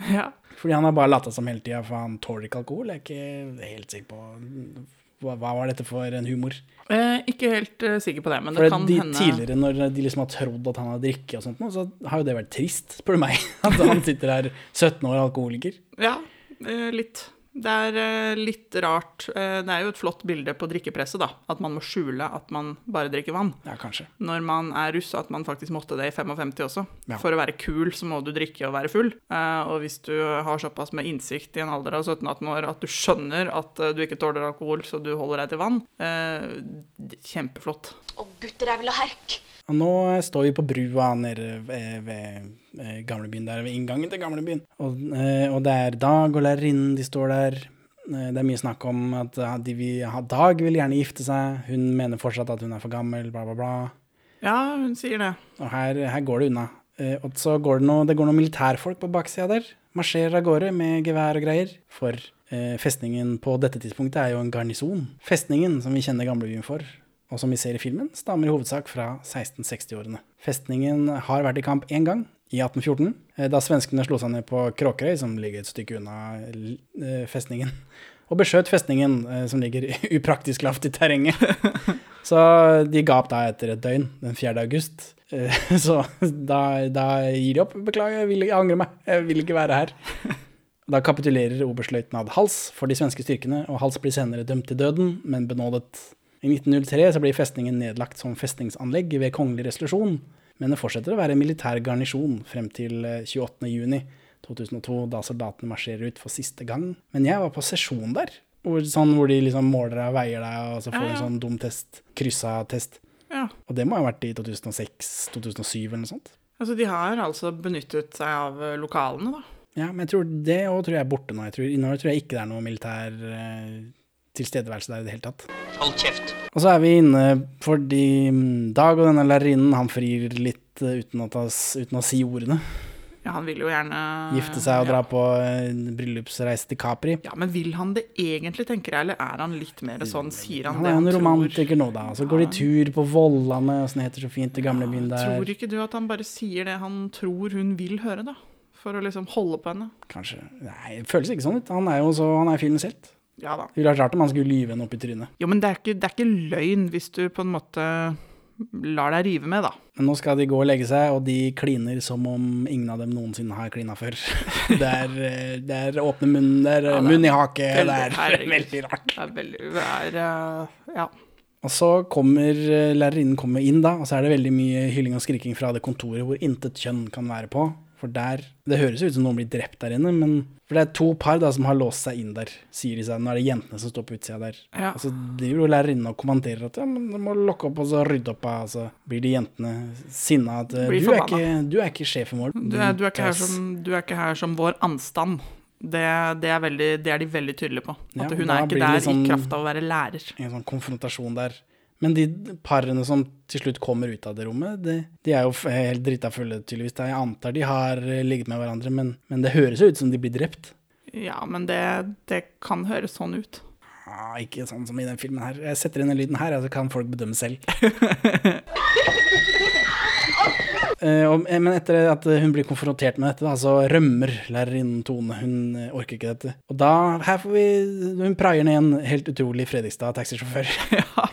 Ja. Fordi han har bare lata som hele tida, for han tåler ikke alkohol. Jeg er ikke helt sikker på hva, hva var dette for en humor. Eh, ikke helt uh, sikker på det, men For det kan de, hende tidligere, når de liksom har trodd at han har drikke og sånt, så har jo det vært trist, spør du meg. At han sitter her 17 år alkoholiker. Ja, eh, litt. Det er eh, litt rart. Eh, Det er jo et flott bilde på drikkepresset, da. At man må skjule at man bare drikker vann. Ja, kanskje. Når man er russ, at man faktisk måtte det i 55 også. Ja. For å være kul, så må du drikke og være full. Eh, Og hvis du har såpass med innsikt i en alder av 17-18 år at du skjønner at du ikke tåler alkohol, så du holder deg til vann, eh, kjempeflott. Å, gutter er vel å herk. Og nå står vi på brua nede ved, ved eh, gamlebyen der, ved inngangen til gamlebyen. Og, eh, og det er Dag og lærerinnen, de står der. Eh, Det er mye snakk om at eh, de vil Dag vil gjerne gifte seg. Hun mener fortsatt at hun er for gammel, bla, bla, bla. Ja, hun sier det. Og her, her går det unna. Eh, Og så går det noe, det går noen militærfolk på baksida der. Marsjerer av gårde med gevær og greier. For eh, festningen på dette tidspunktet er jo en garnison. Festningen som vi kjenner gamlebyen for, og som vi ser i filmen, stammer i hovedsak fra 1660-årene. Festningen har vært i kamp én gang, i 1814, eh, da svenskene slo seg ned på Kråkerøy, som ligger et stykke unna eh, festningen, og beskjøt festningen, eh, som ligger upraktisk lavt i terrenget. Så de ga opp da etter et døgn, den 4. august. Så da, da gir de opp. Beklager, jeg, vil, jeg angrer meg. Jeg vil ikke være her. Da kapitulerer oberstløytnant Hals for de svenske styrkene, og Hals blir senere dømt til døden, men benådet. I 1903 så blir festningen nedlagt som festningsanlegg ved kongelig resolusjon, men det fortsetter å være militær garnisjon frem til eh, 28. juni 2002, da soldatene marsjerer ut for siste gang. Men jeg var på sesjon der, hvor, sånn, hvor de liksom måler deg og veier deg, og så får du Ja, ja. en sånn dum test, kryssa-test. Ja. Og det må ha vært i 2006-2007 eller noe sånt. Altså, de har altså benyttet seg av eh, lokalene, da. Ja, men jeg tror det òg tror jeg er borte nå. Jeg tror, nå tror jeg ikke det er noe militær eh, tilstedeværelse der i det hele tatt. Hold kjeft. Og så er vi inne fordi mm, Dag og denne lærerinnen, han frir litt eh, uten å, ta, uten å si ordene. Ja, han vil jo gjerne Gifte seg og ja. dra på en bryllupsreise til Capri. Ja, men vil han det egentlig, tenker jeg, eller er han litt mer sånn, sier han, Han det er han en romantiker nå, da. Så går de tur på Vollane, åssen sånn heter så fint, det gamle byen der. Tror ikke du at han bare sier det han tror hun vil høre, da? For å liksom holde på henne? Kanskje. Nei, det føles ikke sånn ut. Han er jo så, han er filmens helt. Ja da. Det ville vært rart om han skulle lyve henne opp i trynet. Jo, men det er, ikke, det er ikke løgn hvis du på en måte lar deg rive med, da. Men nå skal de gå og legge seg, og de kliner som om ingen av dem noensinne har klina før. Det er, det er åpne munn, det er Ja, det er munn i hake, det veldig- er veldig rart. Det er veldig Det er eh, Ja. Og så kommer eh, lærerinnen kommer inn, da, og så er det veldig mye hylling og skriking fra det kontoret hvor intet kjønn kan være på. For der Det høres ut som noen blir drept der inne, men For det er to par da som har låst seg inn der, sier de seg. Nå er det jentene som står på utsida der. Ja. Og så driver jo lærerinnen og kommanderer at ja, men du må lokke opp og så rydde opp. Og så blir de jentene sinna at eh, du er, ikke, du er ikke sjefen vår. Du er, du, er ikke som, du er ikke her som vår anstand. Det, det, veldig, det er de veldig tydelige på. At Ja, hun er ikke der sånn- i kraft av å være lærer. en sånn konfrontasjon der. Men de parene som til slutt kommer ut av det rommet, de, de er jo helt drita fulle, tydeligvis. Jeg antar de har eh, ligget med hverandre, men, men det høres jo ut som de blir drept. Ja, men det, det kan høres sånn ut. Ah, ikke sånn som i den filmen her. Jeg setter inn den lyden her, så kan folk bedømme selv. Eh, eh, men etter at hun blir konfrontert med dette, da, så rømmer lærerinnen Tone. Hun orker ikke dette. Og da her får vi Hun praier ned en helt utrolig Fredrikstad taxisjåfør. Ja,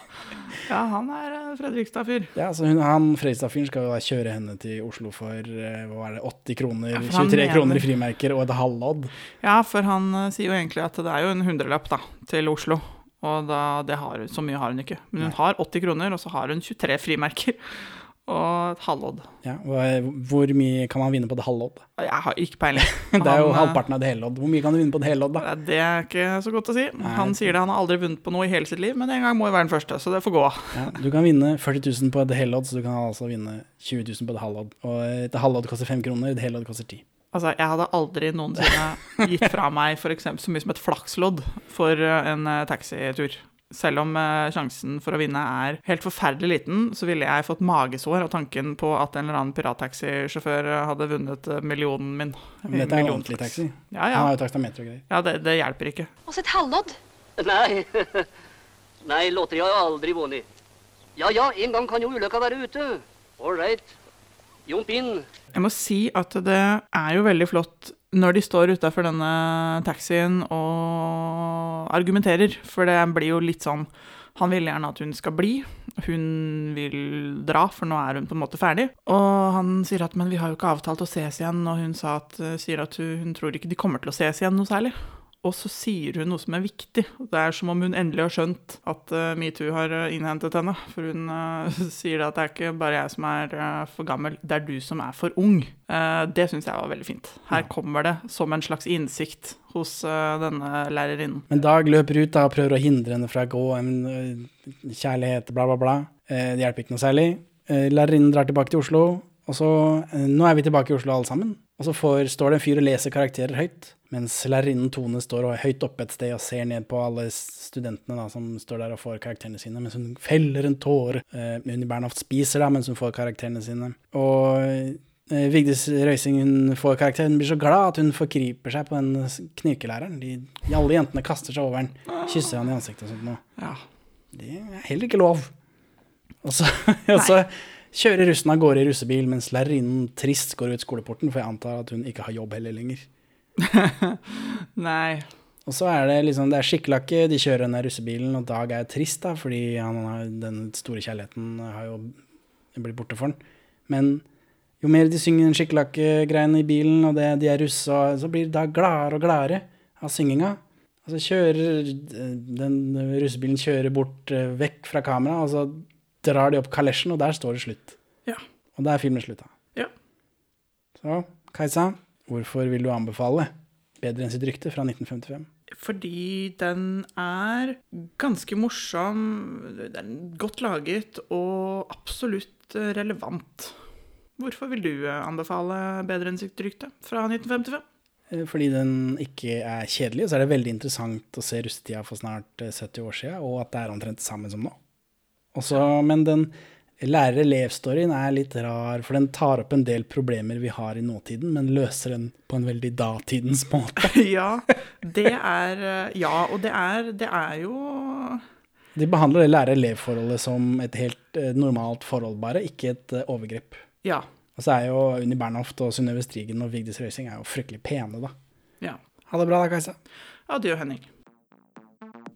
han er eh, Fredrikstad-fyr. Ja, så hun, han Fredrikstad-fyren skal jo da kjøre henne til Oslo for eh, hva er det, 80 kroner, Ja, for han 23 kroner i frimerker og et halvlodd. Ja, for han eh, sier jo egentlig at det er jo en hundrelapp da, til Oslo. Og da, det har, så mye har hun ikke. Men hun har 80 kroner, og så har hun 23 frimerker. Og et halvodd. Ja, hvor mye kan man vinne på et halvlodd? Jeg har ikke peiling. Det er jo Han, eh, halvparten av et hellodd. Hvor mye kan du vinne på et hellodd, da? Det er ikke så godt å si. Han sier det, han har aldri vunnet på noe i hele sitt liv, men en gang må jo være den første, så det får gå. Ja, du kan vinne 40 000 på et hellodd, så du kan altså vinne 20 000 på et halvlodd. Og et halvlodd koster 5 kroner, et hellodd koster 10. Altså, jeg hadde aldri noensinne gitt fra meg for eksempel, så mye som et flakslodd for eh, en eh, taxitur. Selv om eh, sjansen for å vinne er helt forferdelig liten, så ville jeg fått magesår av tanken på at en eller annen pirattaxisjåfør eh, hadde vunnet eh, millionen min. Men dette er jo ordentlig taxi. Ja, Han har jo taksameter og greier. ja det, det hjelper ikke. Og så et halvlodd. Nei, nei, lotteri har jeg aldri vunnet. Ja ja, en gang kan jo ulykka være ute. Ålreit. Jump inn. Jeg må si at det er jo veldig flott når de står utafor denne taxien og argumenterer, for det blir jo litt sånn Han vil gjerne at hun skal bli. Hun vil dra, for nå er hun på en måte ferdig. Og han sier at 'men vi har jo ikke avtalt å ses igjen', og hun at, sier at hun, hun tror ikke de kommer til å ses igjen noe særlig. Og så sier hun noe som er viktig. Det er som om hun endelig har skjønt at eh, metoo har eh, innhentet henne. For hun eh, sier at det er ikke bare jeg som er for gammel, det er du som er for ung. Det syns jeg var veldig fint. Her kommer det som en slags innsikt hos denne lærerinnen. Men Dag løper ut da og prøver å hindre henne fra å gå. En kjærlighet, bla, bla, bla. Det hjelper ikke noe særlig. Lærerinnen drar tilbake til Oslo, og så Nå er vi tilbake i Oslo alle sammen. Og så får, står det en fyr og leser karakterer høyt, mens lærerinnen Tone står og- høyt oppe et sted og ser ned på alle studentene da, som står der og får karakterene sine, mens hun feller en tåre. Eh, Unni Bernhoft spiser da, mens hun får karakterene sine. Og eh, Vigdis Røising hun får karakter. Hun blir så glad at hun forkryper seg på den knirkelæreren. De, de alle jentene kaster seg over den, kysser han i ansiktet og sånt noe. Ja. Det er heller ikke lov. Og så, og så kjører russen av gårde i russebil, mens lærerinnen trist går ut skoleporten, for jeg antar at hun ikke har jobb heller lenger. Nei. Og så er det liksom, det er skikkelakke, de kjører den der russebilen, og Dag er trist, da, fordi han har, den store kjærligheten har jo blitt borte for han. Men jo mer de synger den skikkelakke-greiene i bilen, og det, de er russa, så blir Dag gladere og gladere av synginga. Og så kjører den russebilen kjører bort eh, vekk fra kamera, og så drar de opp kalesjen, og der står det slutt. Ja. Og der er filmen slutta. Ja. Så, Kajsa, hvorfor vil du anbefale Bedre enn sitt rykte fra 1955? Fordi den er ganske morsom, den er godt laget og absolutt eh, relevant. Hvorfor vil du eh, anbefale Bedre enn sitt rykte fra 1955? Eh, Fordi den ikke er kjedelig, og så er det veldig interessant å se russetida for snart eh, 70 år siden, og at det er omtrent sammen samme som nå. Også, men den lærer-elev-storyen er litt rar, for den tar opp en del problemer vi har i nåtiden, men løser den på en veldig datidens måte. ja, det er eh, Ja, og det er, det er jo De behandler det lærer-elev-forholdet som et helt eh, normalt forhold, bare, ikke et eh, overgrep. Ja. Og så er jo Unni Bernhoft og Synnøve Strigen og Vigdis Røising er jo fryktelig pene, da. ja. Ha det bra da, Kajsa. Adjø, Henning.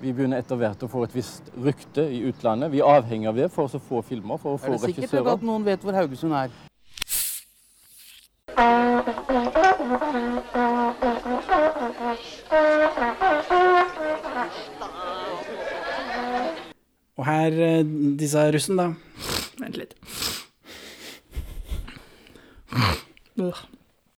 Vi begynner etter hvert å få et visst rykte i utlandet. Vi er avhengig av det for å få filmer, for å få regissører. Er det sikkert at noen vet hvor Haugesund er? Og her eh, disse russen, da. Vent litt.